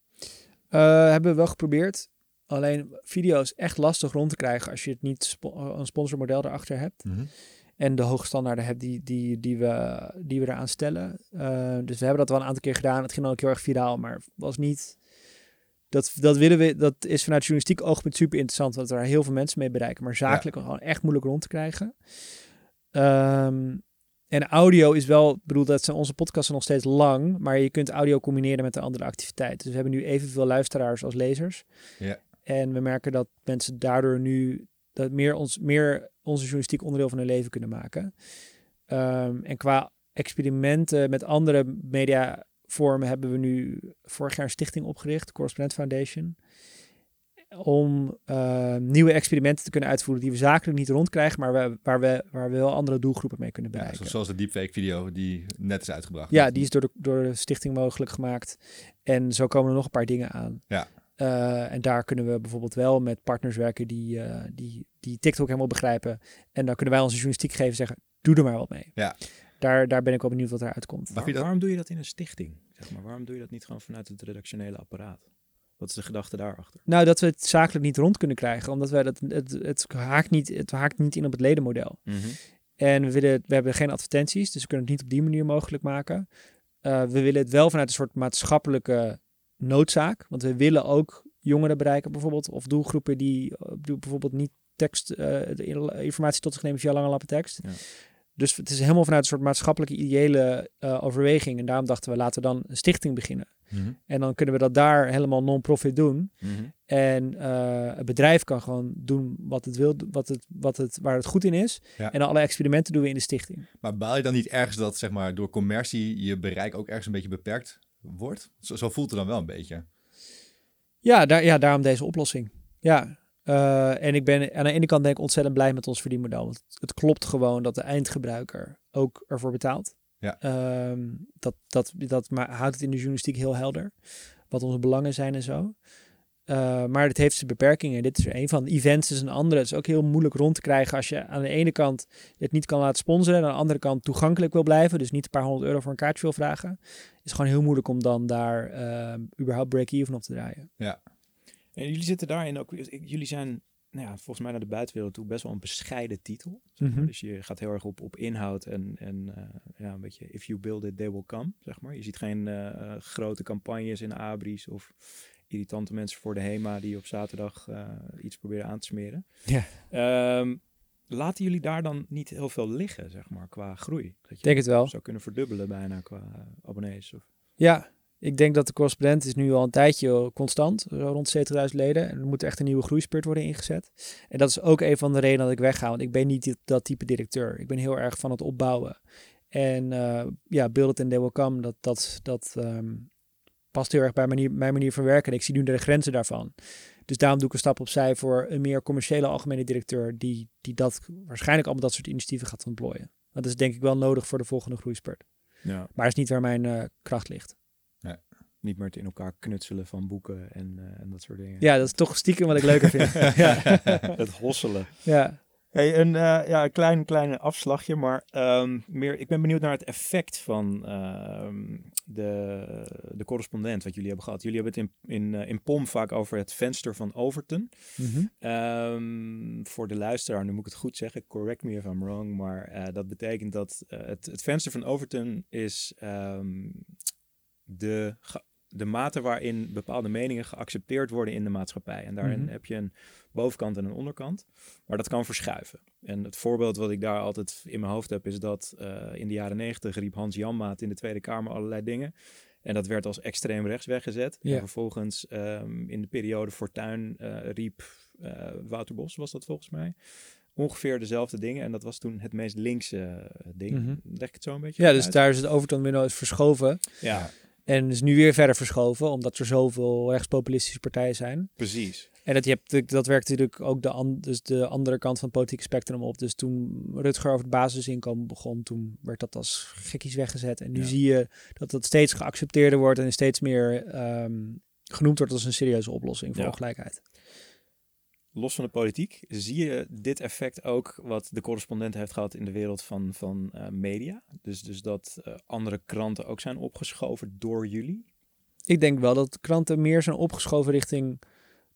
Hebben we wel geprobeerd. Alleen video is echt lastig rond te krijgen als je het niet spo een sponsormodel erachter hebt. Mm -hmm. En de hoge standaarden hebben die, die, die, we, die we eraan stellen. Uh, dus we hebben dat wel een aantal keer gedaan. Het ging dan ook heel erg viraal, maar was niet... Dat, dat, willen we, dat is vanuit journalistiek oogpunt super interessant, want er heel veel mensen mee bereiken. Maar zakelijk ja. gewoon echt moeilijk rond te krijgen. Um, en audio is wel, bedoel, dat zijn onze podcasten nog steeds lang, maar je kunt audio combineren met een andere activiteit. Dus we hebben nu evenveel luisteraars als lezers. Ja. En we merken dat mensen daardoor nu dat meer, ons, meer onze journalistiek onderdeel van hun leven kunnen maken. Um, en qua experimenten met andere mediavormen hebben we nu vorig jaar een stichting opgericht, de Correspondent Foundation om uh, nieuwe experimenten te kunnen uitvoeren die we zakelijk niet rondkrijgen, maar we, waar, we, waar we wel andere doelgroepen mee kunnen bereiken. Ja, zoals de deepfake video die net is uitgebracht. Ja, die is door de, door de stichting mogelijk gemaakt. En zo komen er nog een paar dingen aan. Ja. Uh, en daar kunnen we bijvoorbeeld wel met partners werken die, uh, die, die TikTok helemaal begrijpen. En dan kunnen wij onze journalistiek geven zeggen, doe er maar wat mee. Ja. Daar, daar ben ik wel benieuwd wat eruit komt. Waar, waarom doe je dat in een stichting? Zeg maar? Waarom doe je dat niet gewoon vanuit het redactionele apparaat? Wat is de gedachte daarachter? Nou, dat we het zakelijk niet rond kunnen krijgen, omdat wij dat, het, het, haakt niet, het haakt niet in op het ledenmodel. Mm En we, willen, we hebben geen advertenties, dus we kunnen het niet op die manier mogelijk maken. Uh, we willen het wel vanuit een soort maatschappelijke noodzaak, want we willen ook jongeren bereiken bijvoorbeeld, of doelgroepen die uh, bijvoorbeeld niet tekst, uh, informatie tot zich nemen via lange lappen tekst. Ja. Dus het is helemaal vanuit een soort maatschappelijke ideële overweging. En daarom dachten we, laten we dan een stichting beginnen. Mm -hmm. En dan kunnen we dat daar helemaal non-profit doen. Mm -hmm. En uh, het bedrijf kan gewoon doen wat het wil, wat het, wat het, waar het goed in is. Ja. En alle experimenten doen we in de stichting. Maar baal je dan niet ergens dat zeg maar, door commercie je bereik ook ergens een beetje beperkt wordt? Zo, zo voelt het dan wel een beetje. Ja, daar, ja daarom deze oplossing. Ja. Uh, en ik ben aan de ene kant denk ik ontzettend blij met ons verdienmodel. Want het klopt gewoon dat de eindgebruiker ook ervoor betaalt. Ja. Um, dat, dat, dat maar houdt het in de journalistiek heel helder. Wat onze belangen zijn en zo. Uh, maar het heeft zijn beperkingen. Dit is er een van. Events is een andere. Het is ook heel moeilijk rond te krijgen als je aan de ene kant het niet kan laten sponsoren. En aan de andere kant toegankelijk wil blijven. Dus niet een paar honderd euro voor een kaartje wil vragen. Het is gewoon heel moeilijk om dan daar uh, überhaupt break-even op te draaien. Ja. En jullie zitten daarin ook. Jullie zijn nou ja, volgens mij naar de buitenwereld toe best wel een bescheiden titel. Zeg maar. Mhm. Dus je gaat heel erg op, op inhoud en, en uh, ja, een beetje if you build it, they will come, zeg maar. Je ziet geen uh, grote campagnes in abris of irritante mensen voor de HEMA die op zaterdag uh, iets proberen aan te smeren. Ja. Um, laten jullie daar dan niet heel veel liggen, zeg maar, qua groei? Dat je Denk het wel. zou kunnen verdubbelen bijna qua abonnees? Of... Ja, ik denk dat de correspondent is nu al een tijdje constant, rond 70.000 leden. En er moet echt een nieuwe groeispurt worden ingezet. En dat is ook een van de redenen dat ik wegga, want ik ben niet dat type directeur. Ik ben heel erg van het opbouwen. En uh, ja, build it and they will come, dat, dat, dat um, past heel erg bij manier, mijn manier van werken. En ik zie nu de grenzen daarvan. Dus daarom doe ik een stap opzij voor een meer commerciële algemene directeur, die, die dat waarschijnlijk allemaal dat soort initiatieven gaat ontplooien. Dat is denk ik wel nodig voor de volgende groeispurt. Ja. Maar is niet waar mijn uh, kracht ligt niet meer te in elkaar knutselen van boeken en, uh, en dat soort dingen. Ja, dat is toch stiekem wat ik leuker vind. ja. Het hosselen. Ja. Hey, een uh, ja, een klein, klein afslagje, maar um, meer, ik ben benieuwd naar het effect van uh, de, de correspondent wat jullie hebben gehad. Jullie hebben het in, in, uh, in POM vaak over het venster van Overton. Mm -hmm. um, voor de luisteraar, nu moet ik het goed zeggen, correct me if I'm wrong, maar dat betekent dat het, het venster van Overton is um, de de mate waarin bepaalde meningen geaccepteerd worden in de maatschappij. En daarin Mhm. mm -hmm. heb je een bovenkant en een onderkant. Maar dat kan verschuiven. En het voorbeeld wat ik daar altijd in mijn hoofd heb... is dat uh, in de jaren negentig riep Hans Janmaat in de Tweede Kamer allerlei dingen. En dat werd als extreem rechts weggezet. Ja. En vervolgens um, in de periode Fortuyn uh, riep uh, Wouter Bos, was dat volgens mij... Ongeveer dezelfde dingen. En dat was toen het meest linkse ding. Mhm. Leg ik het zo een beetje Ja, dus uit? daar is het Overton weer verschoven. Ja, En is nu weer verder verschoven, omdat er zoveel rechtspopulistische partijen zijn. precies. En dat, je hebt, dat werkt natuurlijk ook de, an, dus de andere kant van het politieke spectrum op. Dus toen Rutger over het basisinkomen begon, toen werd dat als gekkies weggezet. En nu Ja. zie je dat dat steeds geaccepteerder wordt en steeds meer um, genoemd wordt als een serieuze oplossing voor Ja. ongelijkheid. Los van de politiek, zie je dit effect ook wat de correspondent heeft gehad in de wereld van, van uh, media? Dus, dus dat uh, andere kranten ook zijn opgeschoven door jullie? Ik denk wel dat kranten meer zijn opgeschoven richting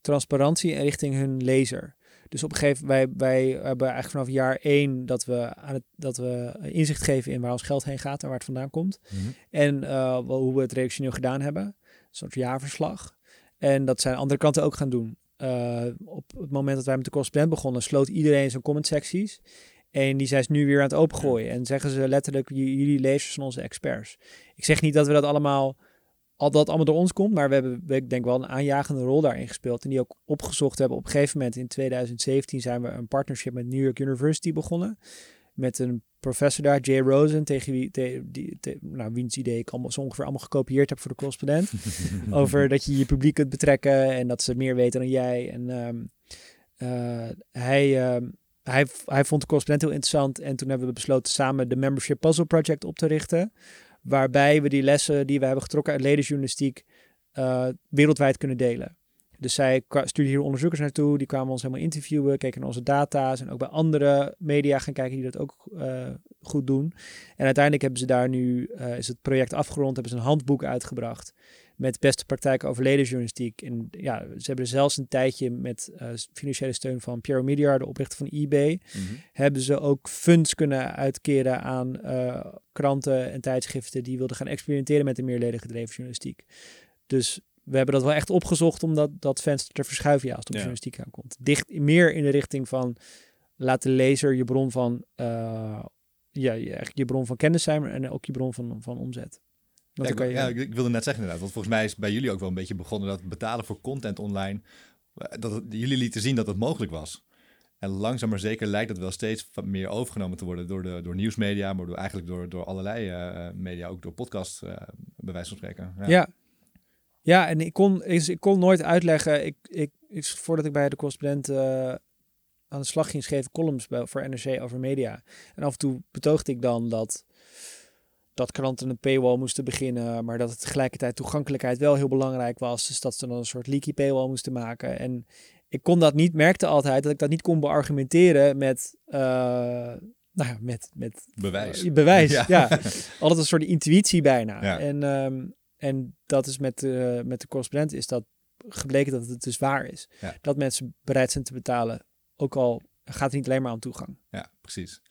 transparantie en richting hun lezer. Dus op een gegeven wij, wij hebben eigenlijk vanaf jaar één dat we, aan het, dat we inzicht geven in waar ons geld heen gaat en waar het vandaan komt. Mhm. En uh, hoe we het redactioneel gedaan hebben. Een soort jaarverslag. En dat zijn andere kanten ook gaan doen. Uh, op het moment dat wij met de correspondent begonnen, sloot iedereen zijn comment secties. En die zijn ze nu weer aan het opengooien. En zeggen ze letterlijk, jullie lezers zijn onze experts. Ik zeg niet dat we dat allemaal, al dat allemaal door ons komt. Maar we hebben, ik denk wel, een aanjagende rol daarin gespeeld. En die ook opgezocht hebben. Op een gegeven moment in 2017 zijn we een partnership met New York University begonnen. Met een professor daar, Jay Rosen, tegen wie, te, die, te, nou, wiens idee ik allemaal, zo ongeveer allemaal gekopieerd heb voor de correspondent. over dat je je publiek kunt betrekken en dat ze meer weten dan jij. En um, uh, hij, um, hij, hij vond de correspondent heel interessant. En toen hebben we besloten samen de Membership Puzzle Project op te richten. Waarbij we die lessen die we hebben getrokken uit ledenjournalistiek uh, wereldwijd kunnen delen. Dus zij stuurden hier onderzoekers naartoe, die kwamen ons helemaal interviewen, keken naar onze data's en ook bij andere media gaan kijken die dat ook uh, goed doen. En uiteindelijk hebben ze daar nu, uh, is het project afgerond, hebben ze een handboek uitgebracht met beste praktijken over ledenjournalistiek. En ja, ze hebben zelfs een tijdje met uh, financiële steun van Piero Mediar, de oprichter van eBay, mm -hmm. hebben ze ook funds kunnen uitkeren aan kranten en tijdschriften die wilden gaan experimenteren met de meerleden gedreven journalistiek. Dus we hebben dat wel echt opgezocht om dat, dat venster te verschuiven ja, als het op ja. journalistiek aankomt. Dicht, meer in de richting van laat de lezer je bron van, uh, ja, je, je bron van kennis zijn en ook je bron van, van omzet. Ja, ik, je... ja, ik wilde net zeggen inderdaad, want volgens mij is bij jullie ook wel een beetje begonnen dat betalen voor content online, dat het, jullie lieten zien dat het mogelijk was. En langzaam maar zeker lijkt dat wel steeds meer overgenomen te worden door, de, door nieuwsmedia, maar door, eigenlijk door, door allerlei uh, media, ook door podcast, uh, bij wijze van spreken. Ja, ja. Ja, en ik kon, ik, ik kon nooit uitleggen. Ik, ik, ik, voordat ik bij de correspondent uh, aan de slag ging, schreef columns bij, voor NRC over media. En af en toe betoogde ik dan dat, dat kranten een paywall moesten beginnen, maar dat het tegelijkertijd toegankelijkheid wel heel belangrijk was. Dus dat ze dan een soort leaky paywall moesten maken. En ik kon dat niet, merkte altijd dat ik dat niet kon beargumenteren met. Uh, nou ja, met, met bewijs. Bewijs, ja. ja. Altijd een soort intuïtie bijna. Ja. En um, en dat is met, uh, met de correspondent is dat gebleken dat het dus waar is. Ja. Dat mensen bereid zijn te betalen. Ook al gaat het niet alleen maar om toegang. Ja, precies.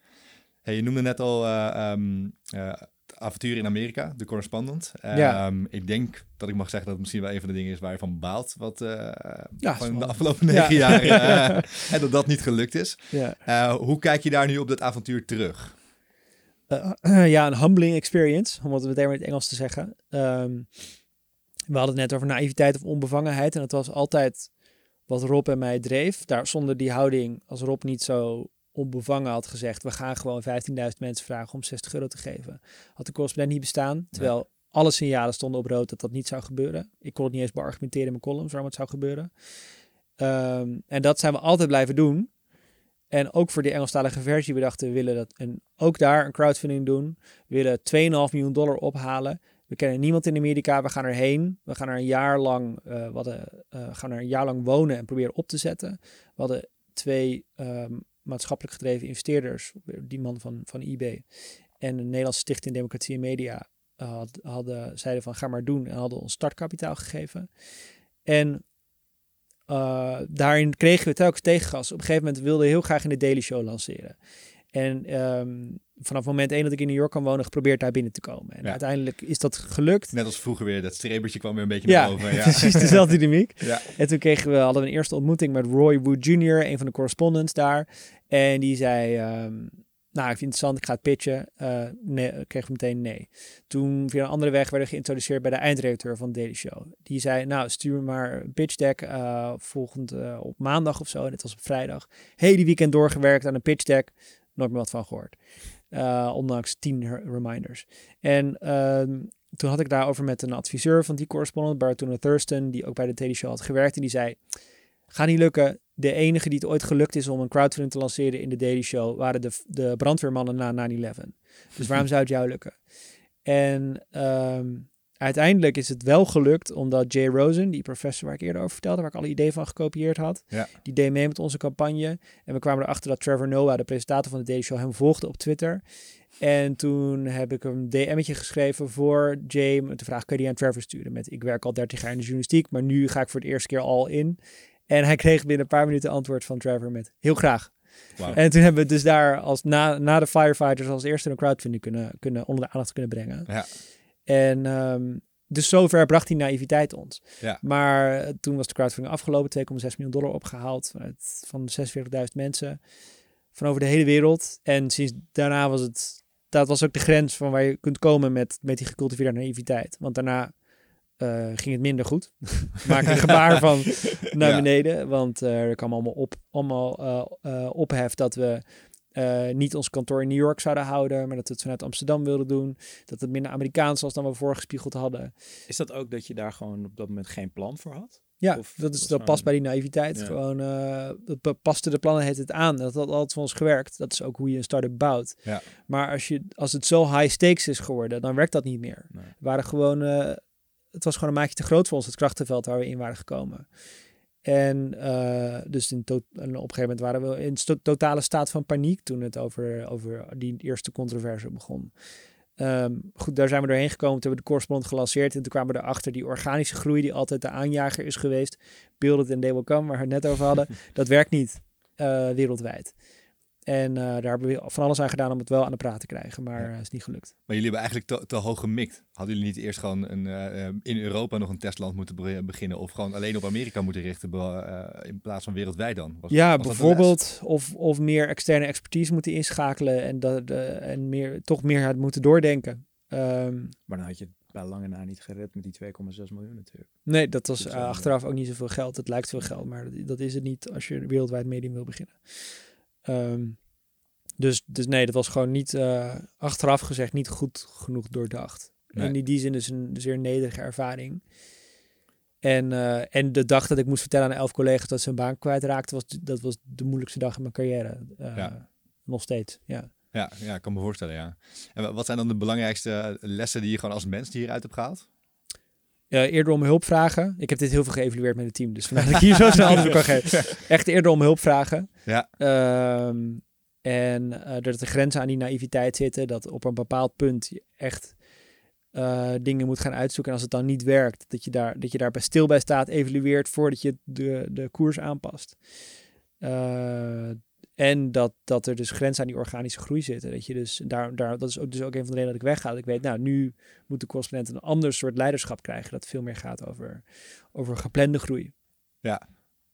Hey, je noemde net al uh, um, uh, avontuur in Amerika, de correspondent. Ja. Um, ik denk dat ik mag zeggen dat het misschien wel een van de dingen is waar je van baalt. Wat ja, van de afgelopen negen ja. jaar. en dat dat niet gelukt is. Hoe kijk je daar nu op dat avontuur terug? Uh, ja, een humbling experience, om het meteen maar in het Engels te zeggen. Um, we hadden het net over naïviteit of onbevangenheid. En dat was altijd wat Rob en mij dreef. Daar zonder die houding, als Rob niet zo onbevangen had gezegd... we gaan gewoon 15.000 mensen vragen om 60 euro te geven... had de correspondent niet bestaan. Terwijl nee. alle signalen stonden op rood dat dat niet zou gebeuren. Ik kon het niet eens beargumenteren in mijn columns waarom het zou gebeuren. Um, en dat zijn we altijd blijven doen... En ook voor die Engelstalige versie, we dachten we willen dat. En ook daar een crowdfunding doen. We willen 2,5 miljoen dollar ophalen. We kennen niemand in Amerika. We gaan erheen. We gaan er een jaar lang, uh, we hadden, uh, gaan er een jaar lang wonen en proberen op te zetten. We hadden twee um, maatschappelijk gedreven investeerders, die man van, van eBay en een Nederlandse Stichting Democratie en Media, had, hadden, zeiden van ga maar doen en hadden ons startkapitaal gegeven. En uh, daarin kregen we telkens tegengas. Op een gegeven moment wilde ik heel graag in de Daily Show lanceren. En um, vanaf moment één dat ik in New York kan wonen, geprobeerd daar binnen te komen. En ja. uiteindelijk is dat gelukt. Net als vroeger weer, dat strebertje kwam weer een beetje ja, naar boven. Ja, precies dezelfde dynamiek. ja. En toen kregen we, hadden we een eerste ontmoeting met Roy Wood Jr., een van de correspondents daar. En die zei, um, nou, ik vind het interessant, ik ga het pitchen. Uh, nee, kreeg meteen nee. Toen via een andere weg werden geïntroduceerd bij de eindredacteur van Daily Show. Die zei, nou, stuur me maar een pitch deck uh, volgend uh, op maandag of zo. En het was op vrijdag. Hele weekend doorgewerkt aan een pitch deck. Nooit meer wat van gehoord. Ondanks tien reminders. En toen had ik daarover met een adviseur van die correspondent, Bartona Thurston, die ook bij de Daily Show had gewerkt. En die zei, gaat niet lukken de enige die het ooit gelukt is om een crowdfunding te lanceren in de Daily Show waren de, de brandweermannen na 9-11. Dus waarom zou het jou lukken? En um, uiteindelijk is het wel gelukt omdat Jay Rosen, die professor waar ik eerder over vertelde, waar ik alle ideeën van gekopieerd had, ja. die deed mee met onze campagne. En we kwamen erachter dat Trevor Noah, de presentator van de Daily Show, hem volgde op Twitter. En toen heb ik een DM'tje geschreven voor Jay met de vraag, kun je die aan Trevor sturen? Met, ik werk al 30 jaar in de journalistiek, maar nu ga ik voor het eerste keer al in. En hij kreeg binnen een paar minuten antwoord van Trevor met heel graag. En toen hebben we dus daar als na, na de firefighters als eerste een crowdfunding kunnen, kunnen onder de aandacht kunnen brengen. Ja. En ehm, dus zover bracht die naïviteit ons. Ja. Maar eh, toen was de crowdfunding afgelopen, 2,6 miljoen dollar opgehaald vanuit, van 46.000 mensen van over de hele wereld. En sinds daarna was het, dat was ook de grens van waar je kunt komen met, met die gecultiveerde naïviteit. Want daarna eh, ging het minder goed. Maak een gebaar van naar Ja. beneden, want eh, er kwam allemaal op, allemaal eh, ophef dat we niet ons kantoor in New York zouden houden, maar dat we het vanuit Amsterdam wilden doen. Dat het minder Amerikaans was dan we voorgespiegeld hadden. Is dat ook dat je daar gewoon op dat moment geen plan voor had? Ja, Of dat, is, dat gewoon- past bij die naïviteit. Ja. Gewoon, dat pa- paste de plannen het het aan. Dat had altijd voor ons gewerkt. Dat is ook hoe je een start-up bouwt. Ja. Maar als, je, als het zo high stakes is geworden, dan werkt dat niet meer. Nee. We waren gewoon, het was gewoon een maatje te groot voor ons, het krachtenveld waar we in waren gekomen. En eh, dus in en op een gegeven moment waren we in totale staat van paniek toen het over, over die eerste controverse begon. Ehm, goed, daar zijn we doorheen gekomen. Toen hebben we de correspondent gelanceerd. En toen kwamen we erachter die organische groei die altijd de aanjager is geweest. Build it and they will come, waar we het net over hadden. dat werkt niet eh, wereldwijd. En eh, daar hebben we van alles aan gedaan om het wel aan de praat te krijgen. Maar Ja. eh, is niet gelukt. Maar jullie hebben eigenlijk te, te hoog gemikt. Hadden jullie niet eerst gewoon een, eh, in Europa nog een testland moeten be- beginnen? Of gewoon alleen op Amerika moeten richten in plaats van wereldwijd dan? Was- Ja, was bijvoorbeeld of, of meer externe expertise moeten inschakelen en, dat, de, en meer, toch meer had moeten doordenken. Ehm, Maar dan had je het bij lange na niet gered met die 2,6 miljoen natuurlijk. nee, dat was achteraf ook niet zoveel geld. Het lijkt veel geld, maar dat, dat is het niet als je wereldwijd medium wil beginnen. Ehm, dus, dus nee, dat was gewoon niet, eh, achteraf gezegd, niet goed genoeg doordacht. Nee. En in die zin is een zeer nederige ervaring. En, eh, en de dag dat ik moest vertellen aan elf collega's dat ze hun baan kwijtraakten, was, dat was de moeilijkste dag in mijn carrière. Eh, Ja. Nog steeds, ja. Ja, ja, ik kan me voorstellen, ja. En wa- wat zijn dan de belangrijkste lessen die je gewoon als mens hieruit hebt gehaald? Eh, eerder om hulp vragen. Ik heb dit heel veel geëvalueerd met het team, dus vandaar dat ik hier zo snel antwoord kan geven. Echt eerder om hulp vragen. Ja. Ehm, en eh, dat er grenzen aan die naïviteit zitten. Dat op een bepaald punt je echt eh, dingen moet gaan uitzoeken. En als het dan niet werkt, dat je daar, dat je daar bij stil bij staat, evalueert voordat je de, de koers aanpast. En dat, dat er dus grenzen aan die organische groei zitten. Dat je dus daar, daar, dat is ook, dus ook een van de redenen dat ik wegga. Dat ik weet, nou, nu moet de correspondent een ander soort leiderschap krijgen. Dat veel meer gaat over, over geplande groei. Een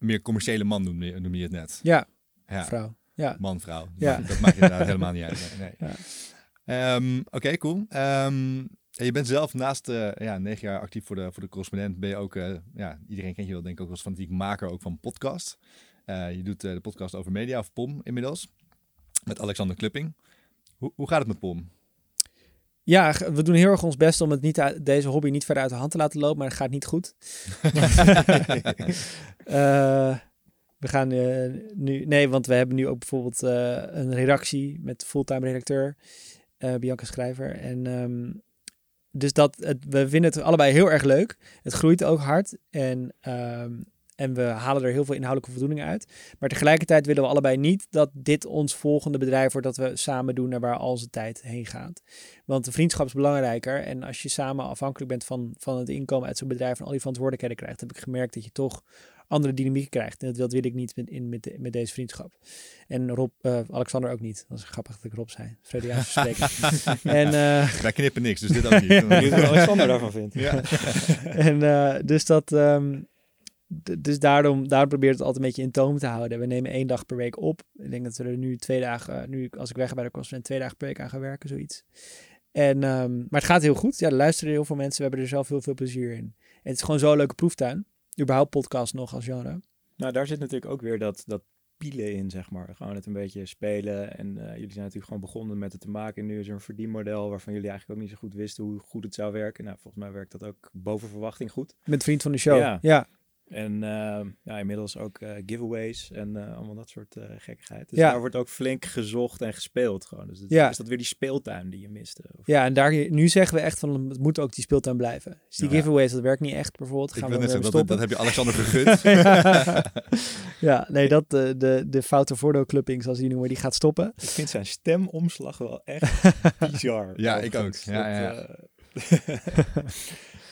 meer commerciële man noem je, noem je het net. Ja, Ja, vrouw. Ja. man, vrouw. Dat Ja. maakt- Dat maakt inderdaad helemaal niet uit. Nee. Ja. Ehm, Oké, cool. Ehm, je bent zelf naast eh, ja, negen jaar actief voor de, voor de correspondent. Ben je ook, eh, ja, iedereen kent je wel denk ik ook als fanatiek maker ook van podcast. Eh, je doet eh, de podcast over media, of POM inmiddels. Met Alexander Klupping. Hoe, hoe gaat het met POM? Ja, we doen heel erg ons best om het niet uit, deze hobby niet verder uit de hand te laten lopen, maar het gaat niet goed. Eh, we gaan nu, nee, want we hebben nu ook bijvoorbeeld een redactie met fulltime redacteur, Bianca Schrijver. En ehm, dus dat, het, we vinden het allebei heel erg leuk. Het groeit ook hard en, ehm, en we halen er heel veel inhoudelijke voldoening uit. Maar tegelijkertijd willen we allebei niet dat dit ons volgende bedrijf wordt dat we samen doen naar waar al onze tijd heen gaat. Want de vriendschap is belangrijker. En als je samen afhankelijk bent van, van het inkomen uit zo'n bedrijf en al die verantwoordelijkheden krijgt, heb ik gemerkt dat je toch andere dynamieken krijgt. En dat, dat wil ik niet met, in, met, de- met deze vriendschap. En Rob, eh, Alexander ook niet. Dat is grappig dat ik Rob zei. Freudiaans spreken. en, eh, Wij knippen niks, dus dit ook niet. Wat Alexander daarvan vindt. ja. en eh, dus dat. ehm, dus daarom, daarom probeer ik het altijd een beetje in toom te houden. We nemen één dag per week op. Ik denk dat we er nu twee dagen, eh, nu als ik weg bij de correspondent, twee dagen per week aan gaan werken, zoiets. En, ehm, maar het gaat heel goed. Ja, er luisteren heel veel mensen. We hebben er zelf heel veel plezier in. En het is gewoon zo'n leuke proeftuin. Überhaupt podcast nog als genre. Nou, daar zit natuurlijk ook weer dat, dat pielen in, zeg maar. Gewoon het een beetje spelen. En eh, jullie zijn natuurlijk gewoon begonnen met het te maken. En nu is er een verdienmodel waarvan jullie eigenlijk ook niet zo goed wisten hoe goed het zou werken. Nou, volgens mij werkt dat ook boven verwachting goed. Met vriend van de show. Ja. ja. En eh, ja, inmiddels ook eh, giveaways en eh, allemaal dat soort eh, gekkigheid. Dus Ja. daar wordt ook flink gezocht en gespeeld gewoon. Dus het, Ja. is dat weer die speeltuin die je miste? Of- Ja, en daar, nu zeggen we echt van, het moet ook die speeltuin blijven. Dus die Ja. giveaways, dat werkt niet echt bijvoorbeeld. Ik Gaan wil we zeggen, dat, stoppen. dat heb je Alexander gegund. ja, nee, dat, de, de, de foute Fordo clubbing, zoals die noemen, die gaat stoppen. Ik vind zijn stemomslag wel echt bizar. Ja, ik ook. ja, ja.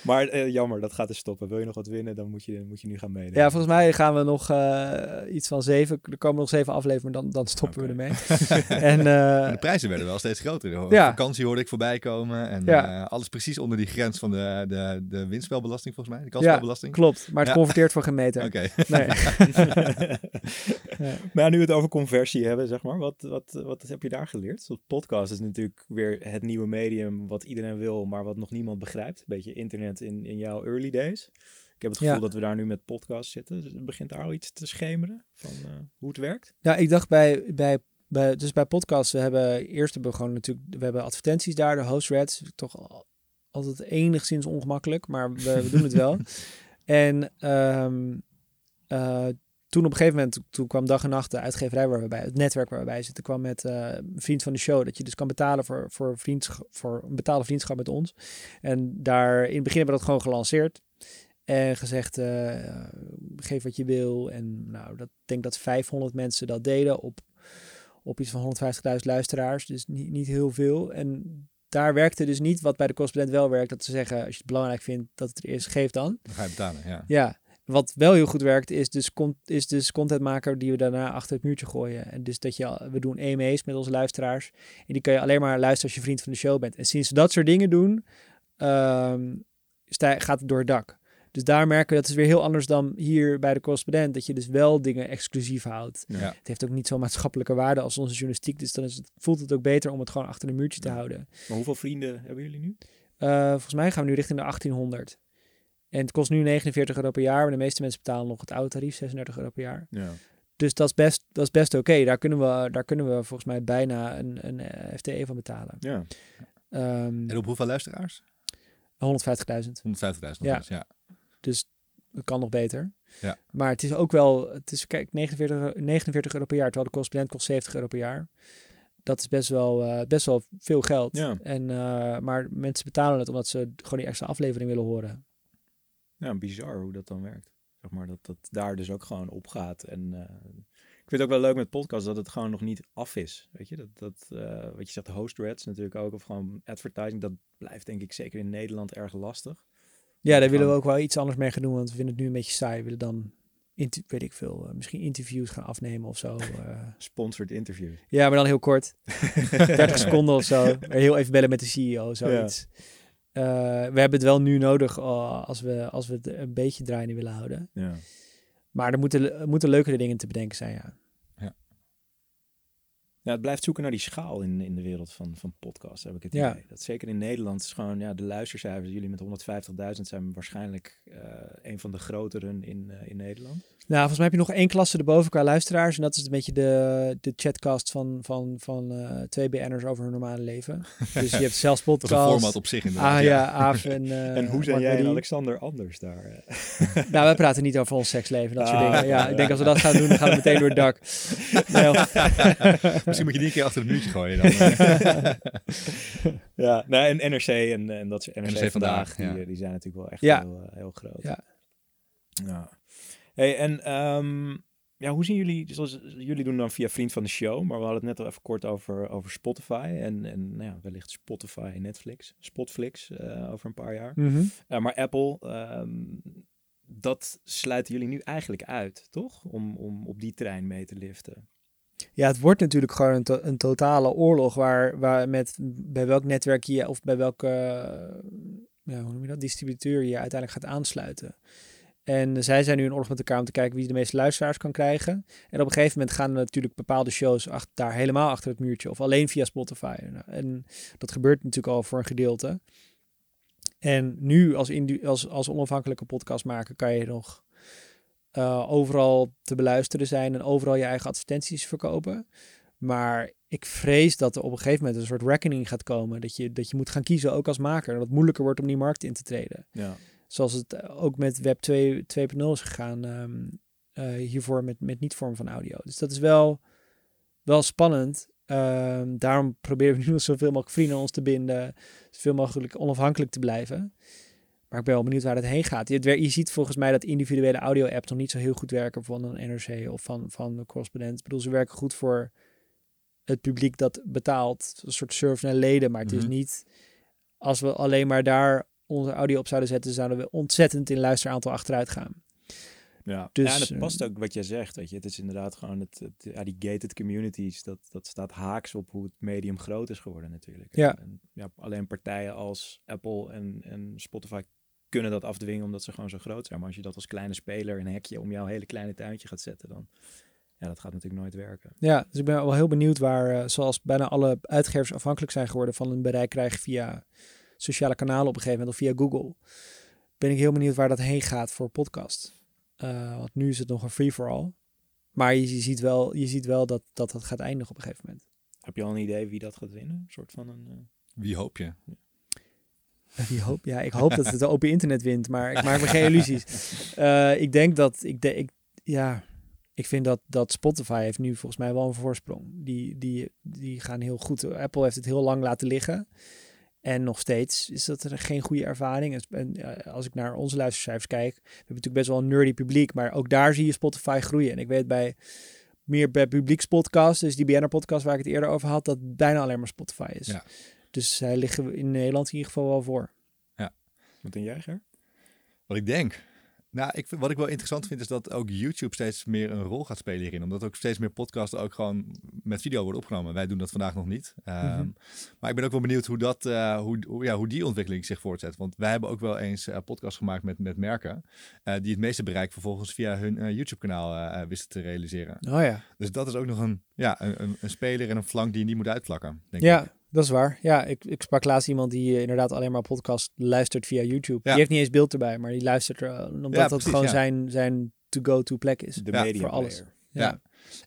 Maar eh, jammer, dat gaat dus stoppen. Wil je nog wat winnen, dan moet je, moet je nu gaan meedoen. Ja, volgens mij gaan we nog eh, iets van zeven. Er komen nog zeven afleveringen, dan, dan stoppen we ermee. en, eh, de prijzen werden wel steeds groter. hoor. Ja. Vakantie hoorde ik voorbij komen. En Ja. eh, alles precies onder die grens van de, de, de winstspelbelasting, volgens mij. De kansspelbelasting. klopt, maar het Ja. converteert voor geen meter. Oké. Nee. Maar ja, nu we het over conversie hebben, zeg maar, wat, wat, wat heb je daar geleerd? Want podcast is natuurlijk weer het nieuwe medium wat iedereen wil, maar wat nog niemand begrijpt. Een beetje internet in, in jouw early days. Ik heb het gevoel Ja. dat we daar nu met podcast zitten. Dus het begint daar al iets te schemeren van eh, hoe het werkt. Ja, ik dacht bij, bij, bij, dus bij podcasts, we hebben eerst hebben we gewoon natuurlijk, we hebben advertenties daar, de host rads, toch al- altijd enigszins ongemakkelijk, maar we, we doen het wel. En eh, toen op een gegeven moment, toen kwam dag en nacht de uitgeverij waar we bij, het netwerk waar we bij zitten, kwam met eh, een vriend van de show, dat je dus kan betalen voor, voor, vriendschap, voor een betaalde vriendschap met ons. En daar in het begin hebben we dat gewoon gelanceerd. En gezegd, eh, geef wat je wil. En nou, dat ik denk dat 500 mensen dat deden op, op iets van 150.000 luisteraars. Dus niet, niet heel veel. En daar werkte dus niet wat bij de correspondent wel werkt. Dat ze zeggen, als je het belangrijk vindt dat het er is, geef dan. Dan ga je betalen, ja. Ja, wat wel heel goed werkt, is dus, con- is dus contentmaker die we daarna achter het muurtje gooien. En dus dat je, we doen EMA's met onze luisteraars. En die kan je alleen maar luisteren als je vriend van de show bent. En sinds we dat soort dingen doen, ehm, gaat het door het dak. Dus daar merken we dat is weer heel anders dan hier bij de correspondent. Dat je dus wel dingen exclusief houdt. Ja. Het heeft ook niet zo'n maatschappelijke waarde als onze journalistiek. Dus dan is het, voelt het ook beter om het gewoon achter een muurtje te Ja. houden. Maar hoeveel vrienden hebben jullie nu? Eh, volgens mij gaan we nu richting de 1800. En het kost nu 49 euro per jaar. Maar de meeste mensen betalen nog het oude tarief, 36 euro per jaar. Ja. Dus dat is best, dat is best oké. Daar, kunnen we, daar kunnen we volgens mij bijna een, een eh, FTE van betalen. ja. Ehm En op hoeveel luisteraars? 150.000. 150.000 nog Ja. eens, ja. Dus het kan nog beter. Ja. Maar het is ook wel, het is kijk, 49, euro- 49 euro per jaar, terwijl de correspondent kost 70 euro per jaar. Dat is best wel, eh, best wel veel geld. Ja. En, eh, maar mensen betalen het omdat ze gewoon die extra aflevering willen horen. Ja, bizar hoe dat dan werkt. Zeg maar dat dat daar dus ook gewoon opgaat. En eh, ik vind het ook wel leuk met podcasts dat het gewoon nog niet af is. Weet je, dat, dat eh, wat je zegt, host rads natuurlijk ook, of gewoon advertising, dat blijft denk ik zeker in Nederland erg lastig. Ja, daar willen we ook wel iets anders mee gaan doen, want we vinden het nu een beetje saai. We willen dan, weet ik veel, eh, misschien interviews gaan afnemen of zo. Sponsored interviews. ja, maar dan heel kort. 30 seconden of zo. Heel even bellen met de CEO, zoiets. Eh, we hebben het wel nu nodig eh, als, we, als we het een beetje draaiende willen houden. Ja. Maar er moeten, er moeten leukere dingen te bedenken zijn, ja. Ja, het blijft zoeken naar die schaal in, in de wereld van, van podcasts, heb ik het Ja. idee. Dat zeker in Nederland is gewoon, ja, de luistercijfers, jullie met 150.000 zijn waarschijnlijk eh, een van de groteren in, eh, in Nederland. Nou, volgens mij heb je nog één klasse erboven qua luisteraars. En dat is een beetje de, de chatcast van, van, van eh, twee BN'ers over hun normale leven. Dus je hebt zelfs Dat is een podcast. format op zich inderdaad. Ah ja, Aaf en... eh, en hoe zijn jij en. Alexander anders daar? Nou, wij praten niet over ons seksleven, dat soort Ah, dingen. Ja, ik denk als we dat gaan doen, dan gaan we meteen door het dak. Nee, Misschien moet je die keer achter het muurtje gooien dan. eh. ja, nee, en NRC en, en dat soort NRC, NRC vandaag, Vandaag, die, ja. eh, die zijn natuurlijk wel echt heel, eh, heel groot. Ja. ja. Hey, en ehm, ja, hoe zien jullie, zoals jullie doen dan via Vriend van de Show, maar we hadden het net al even kort over, over Spotify en, en nou ja, wellicht Spotify en Netflix, Spotflix eh, over een paar jaar. Mhm. Uh, maar Apple, ehm, dat sluiten jullie nu eigenlijk uit, toch? Om, om op die trein mee te liften. Ja, het wordt natuurlijk gewoon een, to- een totale oorlog waar, waar met bij welk netwerk je of bij welke eh, ja, hoe noem je dat, distributeur je uiteindelijk gaat aansluiten. En zij zijn nu in oorlog met elkaar om te kijken wie de meeste luisteraars kan krijgen. En op een gegeven moment gaan er natuurlijk bepaalde shows ach- daar helemaal achter het muurtje of alleen via Spotify. Nou, En dat gebeurt natuurlijk al voor een gedeelte. En nu als, als, als onafhankelijke podcastmaker kan je nog eh, overal te beluisteren zijn en overal je eigen advertenties verkopen. Maar ik vrees dat er op een gegeven moment een soort reckoning gaat komen. Dat je, dat je moet gaan kiezen, ook als maker. Dat het moeilijker wordt om die markt in te treden. Ja. Zoals het eh, ook met Web 2 2.0 is gegaan ehm, eh, hiervoor met, met niet-vorm van audio. Dus dat is wel, wel spannend. Ehm, daarom proberen we nu zoveel mogelijk vrienden ons te binden. Zoveel mogelijk onafhankelijk te blijven. Maar ik ben wel benieuwd waar het heen gaat. Je, ziet volgens mij dat individuele audio-apps nog niet zo heel goed werken van een NRC of van, van de correspondent. Ik bedoel, ze werken goed voor het publiek dat betaalt. Een soort surf naar leden, maar het is Mhm. niet... Als we alleen maar daar onze audio op zouden zetten, zouden we ontzettend in luisteraantal achteruit gaan. Ja, Dus, ja en het eh, past ook wat jij zegt. Weet je. Het is inderdaad gewoon het, het, ja, die gated communities. Dat, dat staat haaks op hoe het medium groot is geworden natuurlijk. Ja. En, ja, alleen partijen als Apple en, en Spotify kunnen dat afdwingen omdat ze gewoon zo groot zijn. Maar als je dat als kleine speler een hekje om jouw hele kleine tuintje gaat zetten, dan ja, dat gaat natuurlijk nooit werken. Ja, dus ik ben wel heel benieuwd waar, eh, zoals bijna alle uitgevers afhankelijk zijn geworden van een bereik krijgen via sociale kanalen op een gegeven moment of via Google. Ben ik heel benieuwd waar dat heen gaat voor podcast. Eh, want nu is het nog een free-for-all. Maar je, je ziet wel, je ziet wel dat, dat dat gaat eindigen op een gegeven moment. Heb je al een idee wie dat gaat winnen? Een soort van een... eh, Wie hoop je? Wie hoop, ja, ik hoop dat het open internet wint, maar ik maak me geen illusies. Eh, ik denk dat, ik, de, ik, ja, ik vind dat, dat Spotify heeft nu volgens mij wel een voorsprong. Die, die, die gaan heel goed. Apple heeft het heel lang laten liggen. En nog steeds is dat er geen goede ervaring. En, en eh, als ik naar onze luistercijfers kijk, we hebben natuurlijk best wel een nerdy publiek, maar ook daar zie je Spotify groeien. En ik weet bij meer bij publiekspodcasts, dus die BNR-podcast waar ik het eerder over had, dat bijna alleen maar Spotify is. Ja. Dus zij liggen in Nederland in ieder geval wel voor. Wat denk jij, Ger? Wat ik denk. Nou, ik, wat ik wel interessant vind is dat ook YouTube steeds meer een rol gaat spelen hierin. Omdat ook steeds meer podcasts ook gewoon met video worden opgenomen. Wij doen dat vandaag nog niet. Ehm, Mhm. Maar ik ben ook wel benieuwd hoe, dat, eh, hoe, hoe, ja, hoe die ontwikkeling zich voortzet. Want wij hebben ook wel eens eh podcasts gemaakt met, met merken. eh, die het meeste bereik vervolgens via hun YouTube-kanaal eh, wisten te realiseren. Oh ja. Dus dat is ook nog een, ja, een, een, een speler en een flank die je niet moet uitvlakken. Denk Ja, ik. Dat is waar. Ja, ik, ik sprak laatst iemand die eh, inderdaad alleen maar podcast luistert via YouTube. Ja. Die heeft niet eens beeld erbij, maar die luistert er, eh, omdat Ja, dat precies, gewoon ja. zijn, zijn to-go-to plek is. De Ja, media voor alles. player. Ja.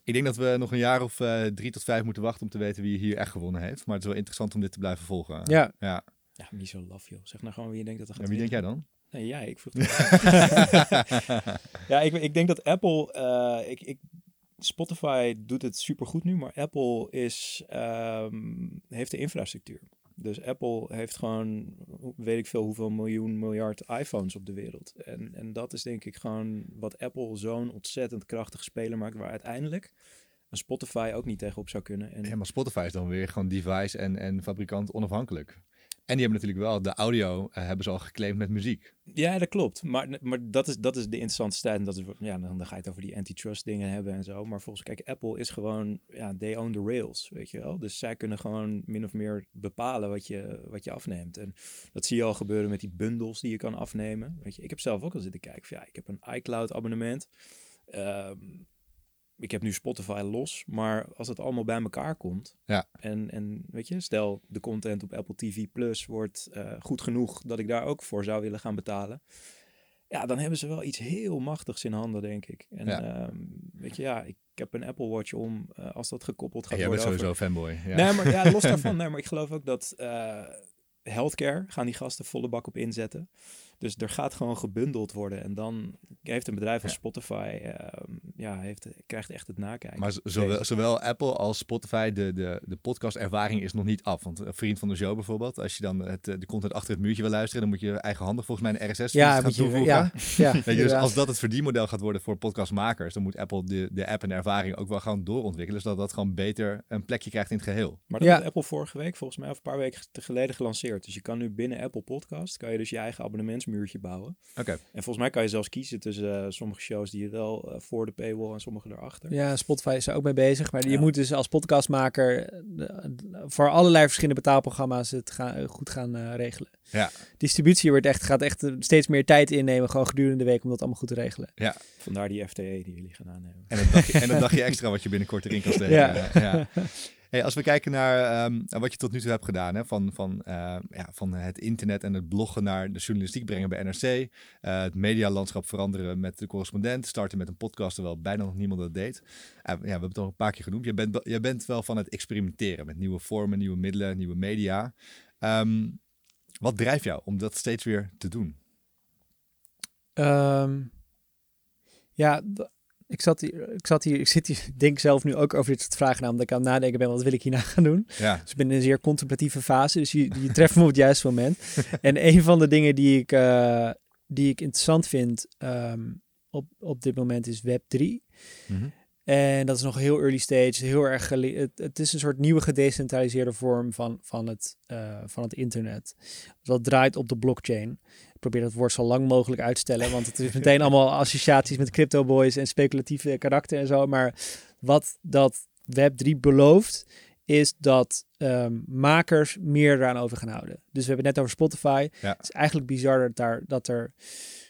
Ik denk dat we nog een jaar of eh, drie tot vijf moeten wachten om te weten wie hier echt gewonnen heeft. Maar het is wel interessant om dit te blijven volgen. Ja. ja. Ja, niet zo laf, joh. Zeg nou gewoon wie je denkt dat er gaat En wie denk jij dan? Nee, jij. Ik vroeg het. Ja, ik, ik denk dat Apple... eh, ik, ik, Spotify doet het supergoed nu, maar Apple is, ehm, heeft de infrastructuur. Dus Apple heeft gewoon, weet ik veel, hoeveel miljoen, miljard iPhones op de wereld. En, en dat is denk ik gewoon wat Apple zo'n ontzettend krachtige speler maakt, waar uiteindelijk een Spotify ook niet tegenop zou kunnen. En Ja, maar Spotify is dan weer gewoon device en, en fabrikant onafhankelijk. En die hebben natuurlijk wel de audio, eh, hebben ze al geclaimd met muziek. Ja, dat klopt. Maar, maar dat, is, dat is de interessante tijd. En dat is, ja, dan, ga je het over die antitrust dingen hebben en zo. Maar volgens kijk, Apple is gewoon, ja, they own the rails, weet je wel. Dus zij kunnen gewoon min of meer bepalen wat je, wat je afneemt. En dat zie je al gebeuren met die bundles die je kan afnemen. Weet je, ik heb zelf ook al zitten kijken ja, ik heb een iCloud abonnement. Ehm, ik heb nu Spotify los, maar als het allemaal bij elkaar komt Ja. en, en weet je, stel de content op Apple TV Plus wordt eh, goed genoeg dat ik daar ook voor zou willen gaan betalen. Ja, dan hebben ze wel iets heel machtigs in handen, denk ik. En Ja. ehm, weet je, ja, ik heb een Apple Watch om eh, als dat gekoppeld gaat jij bent worden. sowieso fanboy. Ja. Nee, maar ja, los daarvan. Nee, maar ik geloof ook dat eh, healthcare gaan die gasten volle bak op inzetten. Dus er gaat gewoon gebundeld worden. En dan heeft een bedrijf als Ja. Spotify, ehm, ja, heeft, krijgt echt het nakijken. Maar zowel, zowel Apple als Spotify, de, de, de podcast-ervaring is nog niet af. Want een vriend van de show bijvoorbeeld, als je dan het, eh, de content achter het muurtje wil luisteren, dan moet je eigenhandig volgens mij een RSS Ja, gaan toevoegen. ja, ja, je, dus als dat het verdienmodel gaat worden voor podcastmakers, dan moet Apple de, de app en de ervaring ook wel gaan doorontwikkelen, zodat dat gewoon beter een plekje krijgt in het geheel. Maar dat heeft Apple vorige week, volgens mij, of een paar weken geleden gelanceerd. Dus je kan nu binnen Apple Podcast, kan je dus je eigen abonnementsmuurtje bouwen. Oké. En volgens mij kan je zelfs kiezen tussen eh, sommige shows die je wel eh, voor de paywall en sommige erachter. Ja, Spotify is er ook mee bezig. Maar je Ja. moet dus als podcastmaker eh, de- de- voor allerlei verschillende betaalprogramma's het gaan, goed gaan eh, regelen. Ja. Distributie wordt echt, gaat echt steeds meer tijd innemen, gewoon gedurende de week, om dat allemaal goed te regelen. Vandaar die FTE die jullie gaan aannemen. En een dagje, en dagje extra wat je binnenkort erin kan steken. Ja. Ja. als we kijken naar ehm, naar wat je tot nu toe hebt gedaan, hè, van, van, eh, ja, van het internet en het bloggen naar de journalistiek brengen bij NRC, eh, het medialandschap veranderen met de correspondent, starten met een podcast terwijl bijna nog niemand dat deed. Eh, ja, we hebben het al een paar keer genoemd. Je bent, bent wel van het experimenteren met nieuwe vormen, nieuwe middelen, nieuwe media. Ehm, wat drijft jou om dat steeds weer te doen? Ehm, ja, ik zat hier, ik zat hier, ik zit hier, ik denk zelf nu ook over dit soort vragen na, omdat ik aan het nadenken ben, wat wil ik hierna gaan doen? Ja, Dus ik ben in een zeer contemplatieve fase, dus je, je treft me op het juiste moment. en een van de dingen die ik, eh, die ik interessant vind ehm, op, op dit moment is Web 3. Mhm. En dat is nog heel early stage, heel erg het, het is een soort nieuwe gedecentraliseerde vorm van, van, het, eh, van het internet. Dat draait op de blockchain. Ik probeer dat woord zo lang mogelijk uit te stellen, want het is meteen allemaal associaties met crypto boys en speculatieve karakter en zo. Maar wat dat Web3 belooft, is dat ehm, makers meer eraan over gaan houden. Dus we hebben het net over Spotify. Ja. Het is eigenlijk bizar dat, daar, dat er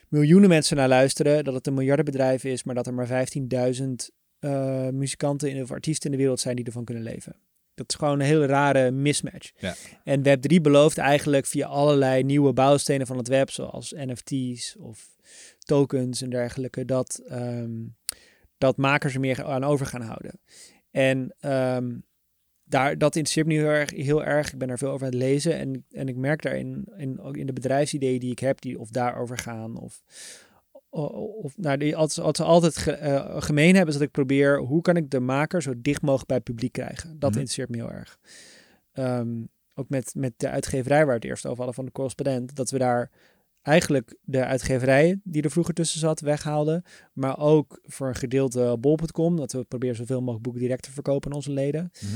miljoenen mensen naar luisteren, dat het een miljardenbedrijf is, maar dat er maar 15.000 eh, muzikanten in, of artiesten in de wereld zijn die ervan kunnen leven. Dat is gewoon een hele rare mismatch. Ja. En Web3 belooft eigenlijk via allerlei nieuwe bouwstenen van het web, zoals NFT's of tokens en dergelijke, dat, ehm, dat makers er meer aan over gaan houden. En ehm, daar, dat interesseert me heel erg, heel erg. Ik ben daar veel over aan het lezen. En, en ik merk daarin, in, ook in de bedrijfsideeën die ik heb, die of daarover gaan. Of, of nou, die altijd, altijd, altijd ge- eh, gemeen hebben, is dat ik probeer, hoe kan ik de maker zo dicht mogelijk bij het publiek krijgen? Dat Mhm. interesseert me heel erg. Ehm, ook met, met de uitgeverij waar we het eerst over hadden van de correspondent, dat we daar eigenlijk de uitgeverij die er vroeger tussen zat weghaalden, maar ook voor een gedeelte bol.com, dat we proberen zoveel mogelijk boeken direct te verkopen aan onze leden. Mhm.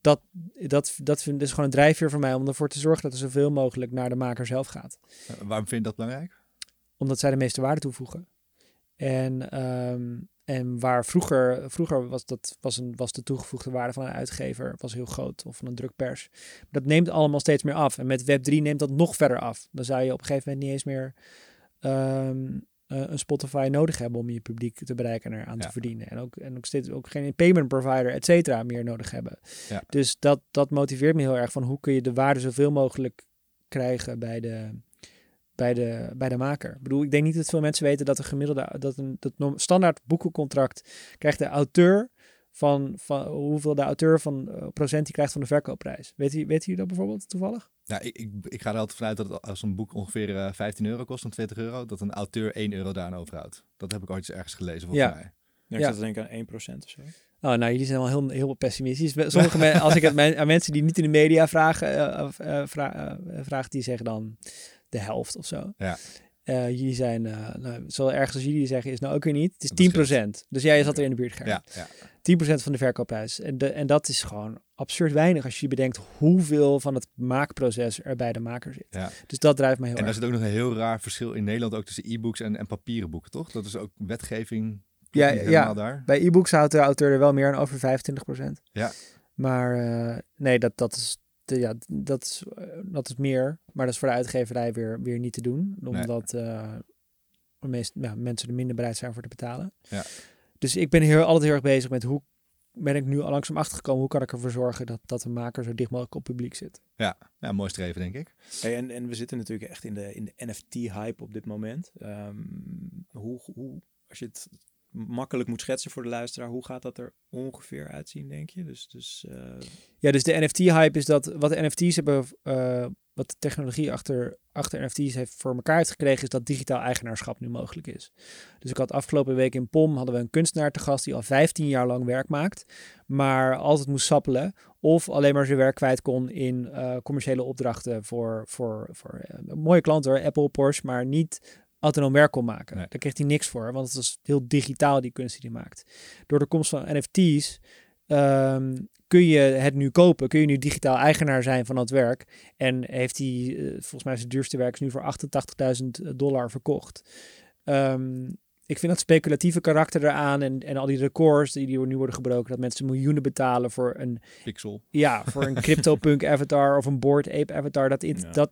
Dat, dat, dat vind, is gewoon een drijfveer voor mij om ervoor te zorgen dat er zoveel mogelijk naar de maker zelf gaat. Eh, waarom vind je dat belangrijk? Omdat zij de meeste waarde toevoegen. En, ehm, en waar vroeger, vroeger was, dat, was, een, was de toegevoegde waarde van een uitgever was heel groot, of van een drukpers. Dat neemt allemaal steeds meer af. En met Web3 neemt dat nog verder af. Dan zou je op een gegeven moment niet eens meer ehm, eh, een Spotify nodig hebben om je publiek te bereiken en eraan Ja. te verdienen. En ook, en ook steeds ook geen payment provider, et cetera, meer nodig hebben. Ja. Dus dat, dat motiveert me heel erg van hoe kun je de waarde zoveel mogelijk krijgen bij de, bij de, bij de maker. Ik bedoel, ik denk niet dat veel mensen weten dat een gemiddelde, dat een dat norm- standaard boekencontract krijgt de auteur van, van hoeveel de auteur van eh, procent die krijgt van de verkoopprijs. Weet u, weet u dat bijvoorbeeld toevallig? Nou, ik, ik, ik ga er altijd vanuit dat als een boek ongeveer eh, 15 euro kost, dan 20 euro, dat een auteur 1 euro daaraan overhoudt. Dat heb ik ooit eens ergens gelezen, volgens Ja. mij. Ja, ik Ja. zat te denken aan 1% of zo. Oh, nou, jullie zijn wel heel, heel pessimistisch. Sommige mensen, als ik het men- aan mensen die niet in de media vragen, eh, of, eh, vra- eh, vraag, die zeggen dan de helft of zo. Ja. Eh, jullie zijn, eh nou, zo ergens als jullie zeggen, is nou ook weer niet. Het is Dat 10%. Dus jij zat er in de buurt, Gerrit. Ja, ja. 10% van de verkoopprijs. En, de, en dat is gewoon absurd weinig als je bedenkt hoeveel van het maakproces er bij de maker zit. Ja. Dus dat drijft me heel En daar erg. zit ook nog een heel raar verschil in Nederland ook tussen e-books en, en papieren boeken, toch? Dat is ook wetgeving. Ja, ja. daar. Bij e-books houdt de auteur er wel meer aan over 25%. Ja. Maar eh, nee, dat, dat, is, de, ja, dat, is, eh, dat is meer. Maar dat is voor de uitgeverij weer, weer niet te doen. Omdat eh, de meeste ja, mensen er minder bereid zijn voor te betalen. Ja. Dus ik ben heel, altijd heel erg bezig met hoe ben ik nu al langzaam achtergekomen. Hoe kan ik ervoor zorgen dat, dat de maker zo dicht mogelijk op publiek zit. Ja, ja, mooi streven, denk ik. Hey, en, en we zitten natuurlijk echt in de, in de NFT-hype op dit moment. Ehm, hoe, hoe, als je het makkelijk moet schetsen voor de luisteraar, hoe gaat dat er ongeveer uitzien, denk je? Dus, dus eh, Ja, dus de NFT-hype is dat wat de NFT's hebben, eh, wat de technologie achter, achter NFT's heeft voor elkaar heeft gekregen, is dat digitaal eigenaarschap nu mogelijk is. Dus ik had afgelopen week in POM hadden we een kunstenaar te gast die al 15 jaar lang werk maakt, maar altijd moest sappelen of alleen maar zijn werk kwijt kon in eh, commerciële opdrachten voor, voor, voor mooie klanten, Apple, Porsche, maar niet autonoom werk kon maken. Nee. Daar kreeg hij niks voor, want het was heel digitaal die kunst die hij maakt. Door de komst van NFT's ehm, kun je het nu kopen, kun je nu digitaal eigenaar zijn van dat werk. En heeft hij, eh, volgens mij zijn duurste werk is nu voor 88.000 dollar verkocht. Ehm, ik vind dat speculatieve karakter eraan en, en al die records die, die nu worden gebroken, dat mensen miljoenen betalen voor een, Pixel. ja, voor een CryptoPunk avatar of een Bored Ape avatar. Dat, Ja. dat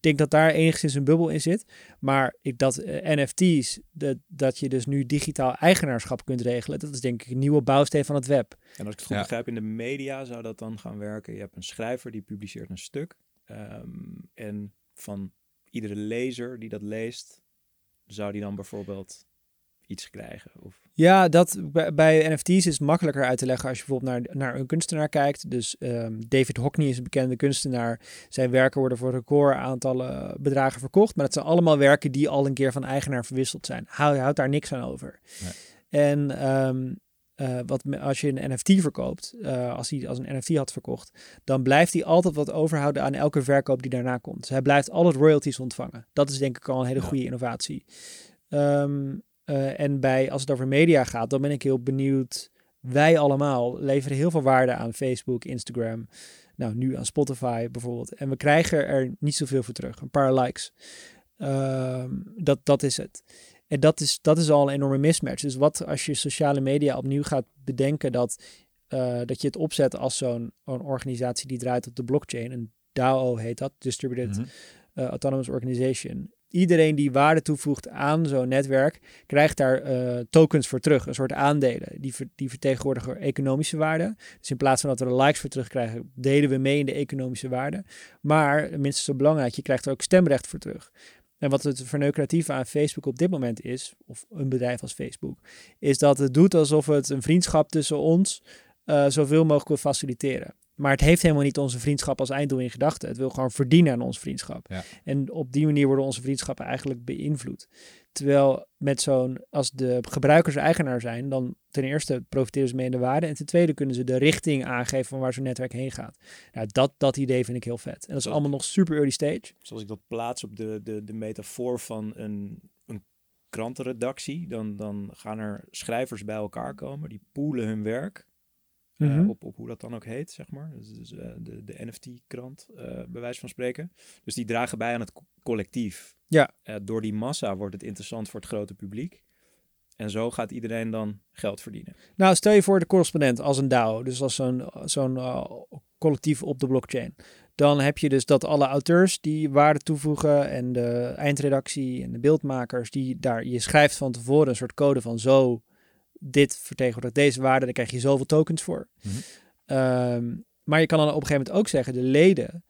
denk dat daar enigszins een bubbel in zit. Maar ik, dat eh, NFT's, dat, dat je dus nu digitaal eigenaarschap kunt regelen, dat is denk ik een nieuwe bouwsteen van het web. En als ik het goed Ja. begrijp, in de media zou dat dan gaan werken. Je hebt een schrijver die publiceert een stuk. ehm, en van iedere lezer die dat leest, zou die dan bijvoorbeeld iets krijgen? Of... Ja, dat bij, NFT's is makkelijker uit te leggen als je bijvoorbeeld naar, naar een kunstenaar kijkt. Dus ehm, David Hockney is een bekende kunstenaar. Zijn werken worden voor record aantallen bedragen verkocht. Maar dat zijn allemaal werken die al een keer van eigenaar verwisseld zijn. Hij houdt daar niks aan over. Nee. En ehm, eh, wat, als je een NFT verkoopt, eh, als hij als een NFT had verkocht, dan blijft hij altijd wat overhouden aan elke verkoop die daarna komt. Dus hij blijft altijd royalties ontvangen. Dat is denk ik al een hele Ja. goede innovatie. Ehm, eh, en bij, als het over media gaat, dan ben ik heel benieuwd wij allemaal leveren heel veel waarde aan Facebook, Instagram, nou nu aan Spotify bijvoorbeeld. En we krijgen er niet zoveel voor terug, een paar likes. Ehm, dat, dat is het. En dat is, dat is al een enorme mismatch. Dus wat als je sociale media opnieuw gaat bedenken dat, eh, dat je het opzet als zo'n organisatie die draait op de blockchain, een DAO heet dat, Distributed Mhm. eh, Autonomous Organization. Iedereen die waarde toevoegt aan zo'n netwerk, krijgt daar eh, tokens voor terug, een soort aandelen. Die, die vertegenwoordigen economische waarde. Dus in plaats van dat we er likes voor terugkrijgen, delen we mee in de economische waarde. Maar, minstens zo belangrijk, je krijgt er ook stemrecht voor terug. En wat het verneukeratieve aan Facebook op dit moment is, of een bedrijf als Facebook, is dat het doet alsof het een vriendschap tussen ons eh, zoveel mogelijk wil faciliteren. Maar het heeft helemaal niet onze vriendschap als einddoel in gedachten. Het wil gewoon verdienen aan onze vriendschap. Ja. En op die manier worden onze vriendschappen eigenlijk beïnvloed. Terwijl met zo'n, als de gebruikers eigenaar zijn, dan ten eerste profiteren ze mee in de waarde. En ten tweede kunnen ze de richting aangeven van waar zo'n netwerk heen gaat. Nou, dat, dat idee vind ik heel vet. En dat is Zo. allemaal nog super early stage. Zoals ik dat plaats op de, de, de metafoor van een, een krantenredactie, dan, dan gaan er schrijvers bij elkaar komen, die poelen hun werk. Eh, Mhm. op, op hoe dat dan ook heet, zeg maar. Dus, dus, eh, de, de NFT-krant, eh bij wijze van spreken. Dus die dragen bij aan het co- collectief. Ja. Door die massa wordt het interessant voor het grote publiek. En zo gaat iedereen dan geld verdienen. Nou, stel je voor de correspondent als een DAO, dus als zo'n zo'n collectief op de blockchain. Dan heb je dus dat alle auteurs die waarde toevoegen en de eindredactie en de beeldmakers die daar, je schrijft van tevoren een soort code van zo, dit vertegenwoordigt deze waarde, daar krijg je zoveel tokens voor. Mhm. Ehm, maar je kan dan op een gegeven moment ook zeggen, de leden,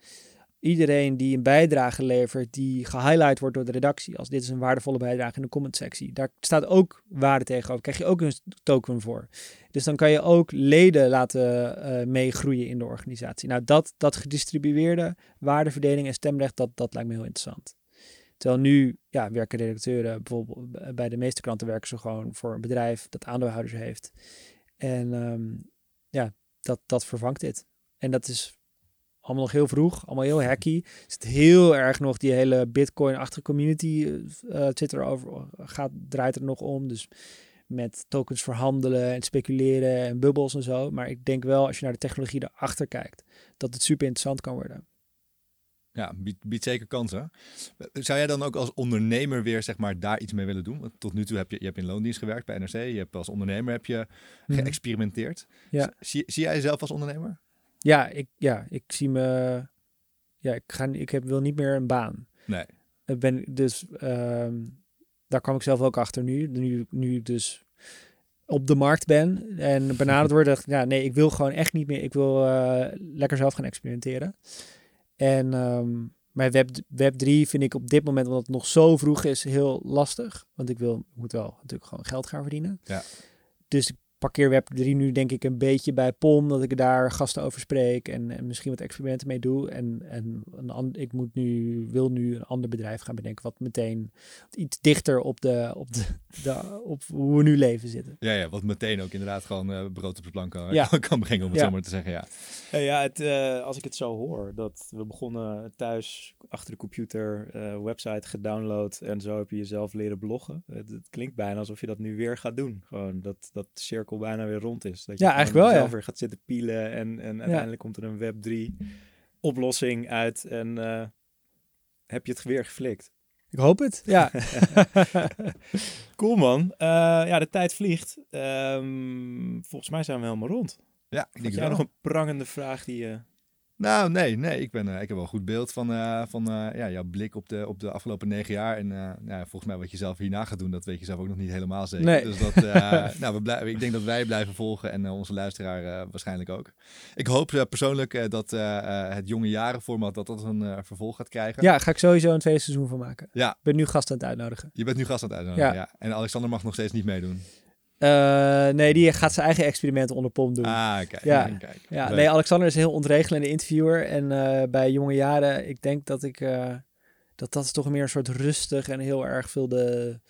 iedereen die een bijdrage levert die gehighlight wordt door de redactie, als dit is een waardevolle bijdrage in de comment-sectie, daar staat ook waarde tegenover, krijg je ook een token voor. Dus dan kan je ook leden laten eh, meegroeien in de organisatie. Nou, dat, dat gedistribueerde waardeverdeling en stemrecht, dat, dat lijkt me heel interessant. Terwijl nu ja, werken redacteuren, bijvoorbeeld b- bij de meeste kranten werken ze gewoon voor een bedrijf dat aandeelhouders heeft. En ehm, ja, dat, dat vervangt dit. En dat is allemaal nog heel vroeg, allemaal heel hacky. Er zit heel erg nog die hele Bitcoin-achtige community eh, eh, er over, gaat, draait er nog om. Dus met tokens verhandelen en speculeren en bubbels en zo. Maar ik denk wel, als je naar de technologie erachter kijkt, dat het super interessant kan worden. Ja, biedt, biedt zeker kansen. Zou jij dan ook als ondernemer weer zeg maar, daar iets mee willen doen? Want tot nu toe heb je, je hebt in loondienst gewerkt bij NRC. Je hebt als ondernemer heb je Mhm. geëxperimenteerd. Ja. Zie, zie jij jezelf als ondernemer? Ja, ik, ja, ik zie me. Ja, ik, ga, ik heb, wil niet meer een baan. Nee. Ik ben dus. ehm, daar kwam ik zelf ook achter nu. Nu, nu dus op de markt ben en benaderd word. dacht ik, ja, nee, ik wil gewoon echt niet meer. Ik wil eh, lekker zelf gaan experimenteren. En maar web, web 3 vind ik op dit moment, omdat het nog zo vroeg is, heel lastig. Want ik wil, ik moet wel natuurlijk gewoon geld gaan verdienen. Ja. Dus ik parkeer web 3 nu denk ik een beetje bij POM, dat ik daar gasten over spreek en, en misschien wat experimenten mee doe. En, en een, an- ik moet nu, wil nu een ander bedrijf gaan bedenken, wat meteen iets dichter op, de, op, de, de, op hoe we nu leven zitten. Ja, ja, wat meteen ook inderdaad gewoon eh, brood op de plank kan, Ja. kan brengen, om het Ja. zo maar te zeggen. Ja. Ja, ja het, eh, als ik het zo hoor, dat we begonnen thuis achter de computer, eh, website gedownload en zo heb je jezelf leren bloggen. Het, het klinkt bijna alsof je dat nu weer gaat doen. Gewoon dat, dat de cirkel bijna weer rond is. Dat je Ja, eigenlijk wel, ja. zelf weer gaat zitten pielen en, en uiteindelijk komt er een Web 3 oplossing uit en eh, heb je het weer geflikt. Ik hoop het, ja. Cool man. Eh, ja, de tijd vliegt. Ehm, volgens mij zijn we helemaal rond. Ja, ik denk jij wel. nog een prangende vraag die je... Nou, nee, nee. Ik, ben, eh, ik heb wel een goed beeld van, eh, van eh, ja, jouw blik op de, op de afgelopen negen jaar. En eh, ja, volgens mij wat je zelf hierna gaat doen, dat weet je zelf ook nog niet helemaal zeker. Nee. Dus dat, nou, we blijven, ik denk dat wij blijven volgen en onze luisteraar waarschijnlijk ook. Ik hoop persoonlijk dat het jonge jaren format dat dat een vervolg gaat krijgen. ja, ga ik sowieso een tweede seizoen van maken. Ja. Ik ben nu gast aan het uitnodigen. Je bent nu gast aan het uitnodigen. Ja. Ja. En Alexander mag nog steeds niet meedoen. Eh, nee, die gaat zijn eigen experimenten onder POM doen. Ah, kijk. Ja. kijk, kijk. Ja, nee, Alexander is een heel ontregelende interviewer. En eh, bij jonge jaren, ik denk dat ik... eh, dat dat is toch meer een soort rustig en heel erg veel de...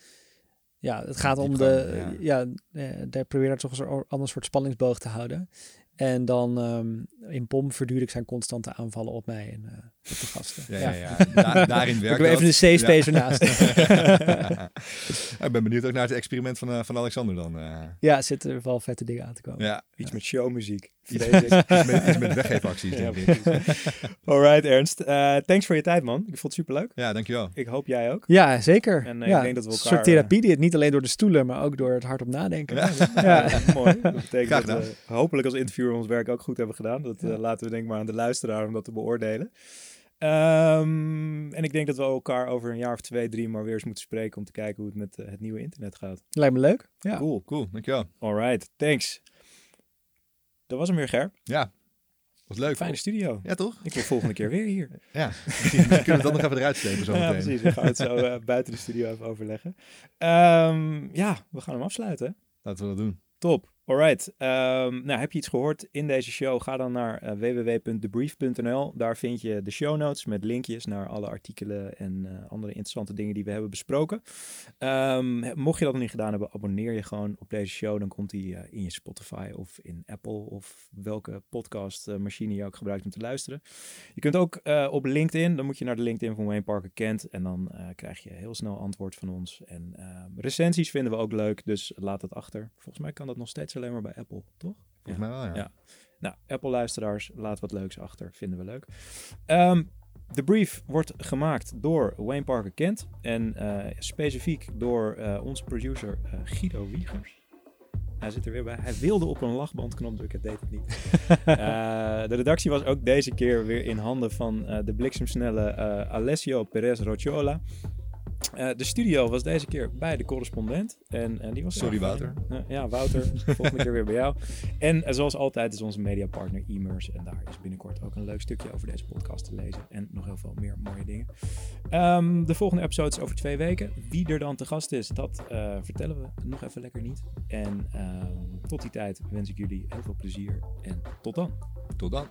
Ja, het gaat om de... Ja, eh, daar probeer ik toch een ander soort spanningsboog te houden. En dan ehm, in POM verduurde ik zijn constante aanvallen op mij en op de gasten. Ja, ja. ja. Da daarin werkt Ik even de safe space ja. ernaast. ik ben benieuwd ook naar het experiment van, uh, van Alexander dan. Uh. Ja, zitten er wel vette dingen aan te komen. Ja. Iets met showmuziek. Iets, iets, met, iets met weggeefacties, denk ik. Alright, Ernst. Uh, thanks voor je tijd, man. Ik vond het superleuk. Ja, dankjewel. Ik hoop jij ook. Ja, zeker. En ja, ik denk dat we elkaar... Een soort therapie die het niet alleen door de stoelen, maar ook door het hard op nadenken. Ja, ja. mooi. Dat betekent dat we hopelijk als interviewer ons werk ook goed hebben gedaan. Dat uh, laten we denk ik maar aan de luisteraar om dat te beoordelen. Um, en ik denk dat we elkaar over een jaar of twee, drie maar weer eens moeten spreken om te kijken hoe het met uh, het nieuwe internet gaat. Lijkt me leuk. Ja. Cool, cool. Dankjewel. Alright, thanks. Dat was hem weer, Ger. Ja, was leuk. Fijne studio. Ja, toch? Ik wil volgende keer weer hier. Ja, misschien, kunnen we dat nog even eruit slepen zo Ja, meteen. precies. We gaan het zo uh, buiten de studio even overleggen. Um, ja, we gaan hem afsluiten. Laten we dat doen. Top. Alright. Um, nou, heb je iets gehoord in deze show? Ga dan naar uh, www.debrief.nl. Daar vind je de show notes met linkjes naar alle artikelen en uh, andere interessante dingen die we hebben besproken. Um, mocht je dat nog niet gedaan hebben, abonneer je gewoon op deze show. Dan komt die uh, in je Spotify of in Apple of welke podcastmachine je ook gebruikt om te luisteren. Je kunt ook op LinkedIn, dan moet je naar de LinkedIn van Wayne Parker Kent en dan krijg je heel snel antwoord van ons. En recensies vinden we ook leuk, dus laat het achter. Volgens mij kan dat nog steeds alleen maar bij Apple, toch? Volgens mij wel, ja. ja. Nou, Apple-luisteraars, laat wat leuks achter. Vinden we leuk. Um, de brief wordt gemaakt door Wayne Parker Kent. En uh, specifiek door uh, onze producer uh, Guido Wiegers. Hij zit er weer bij. Hij wilde op een lachbandknop drukken, deed het niet. de redactie was ook deze keer weer in handen van de bliksemsnelle Alessio Perez Rocciola. Uh, de studio was deze keer bij de correspondent. En, en die was Sorry, Wouter. Uh, ja, Wouter. volgende keer weer bij jou. En uh, zoals altijd is onze mediapartner e-mers. En daar is binnenkort ook een leuk stukje over deze podcast te lezen. En nog heel veel meer mooie dingen. Um, de volgende episode is over twee weken. Wie er dan te gast is, dat vertellen we nog even lekker niet. En um, tot die tijd wens ik jullie heel veel plezier. En tot dan. Tot dan.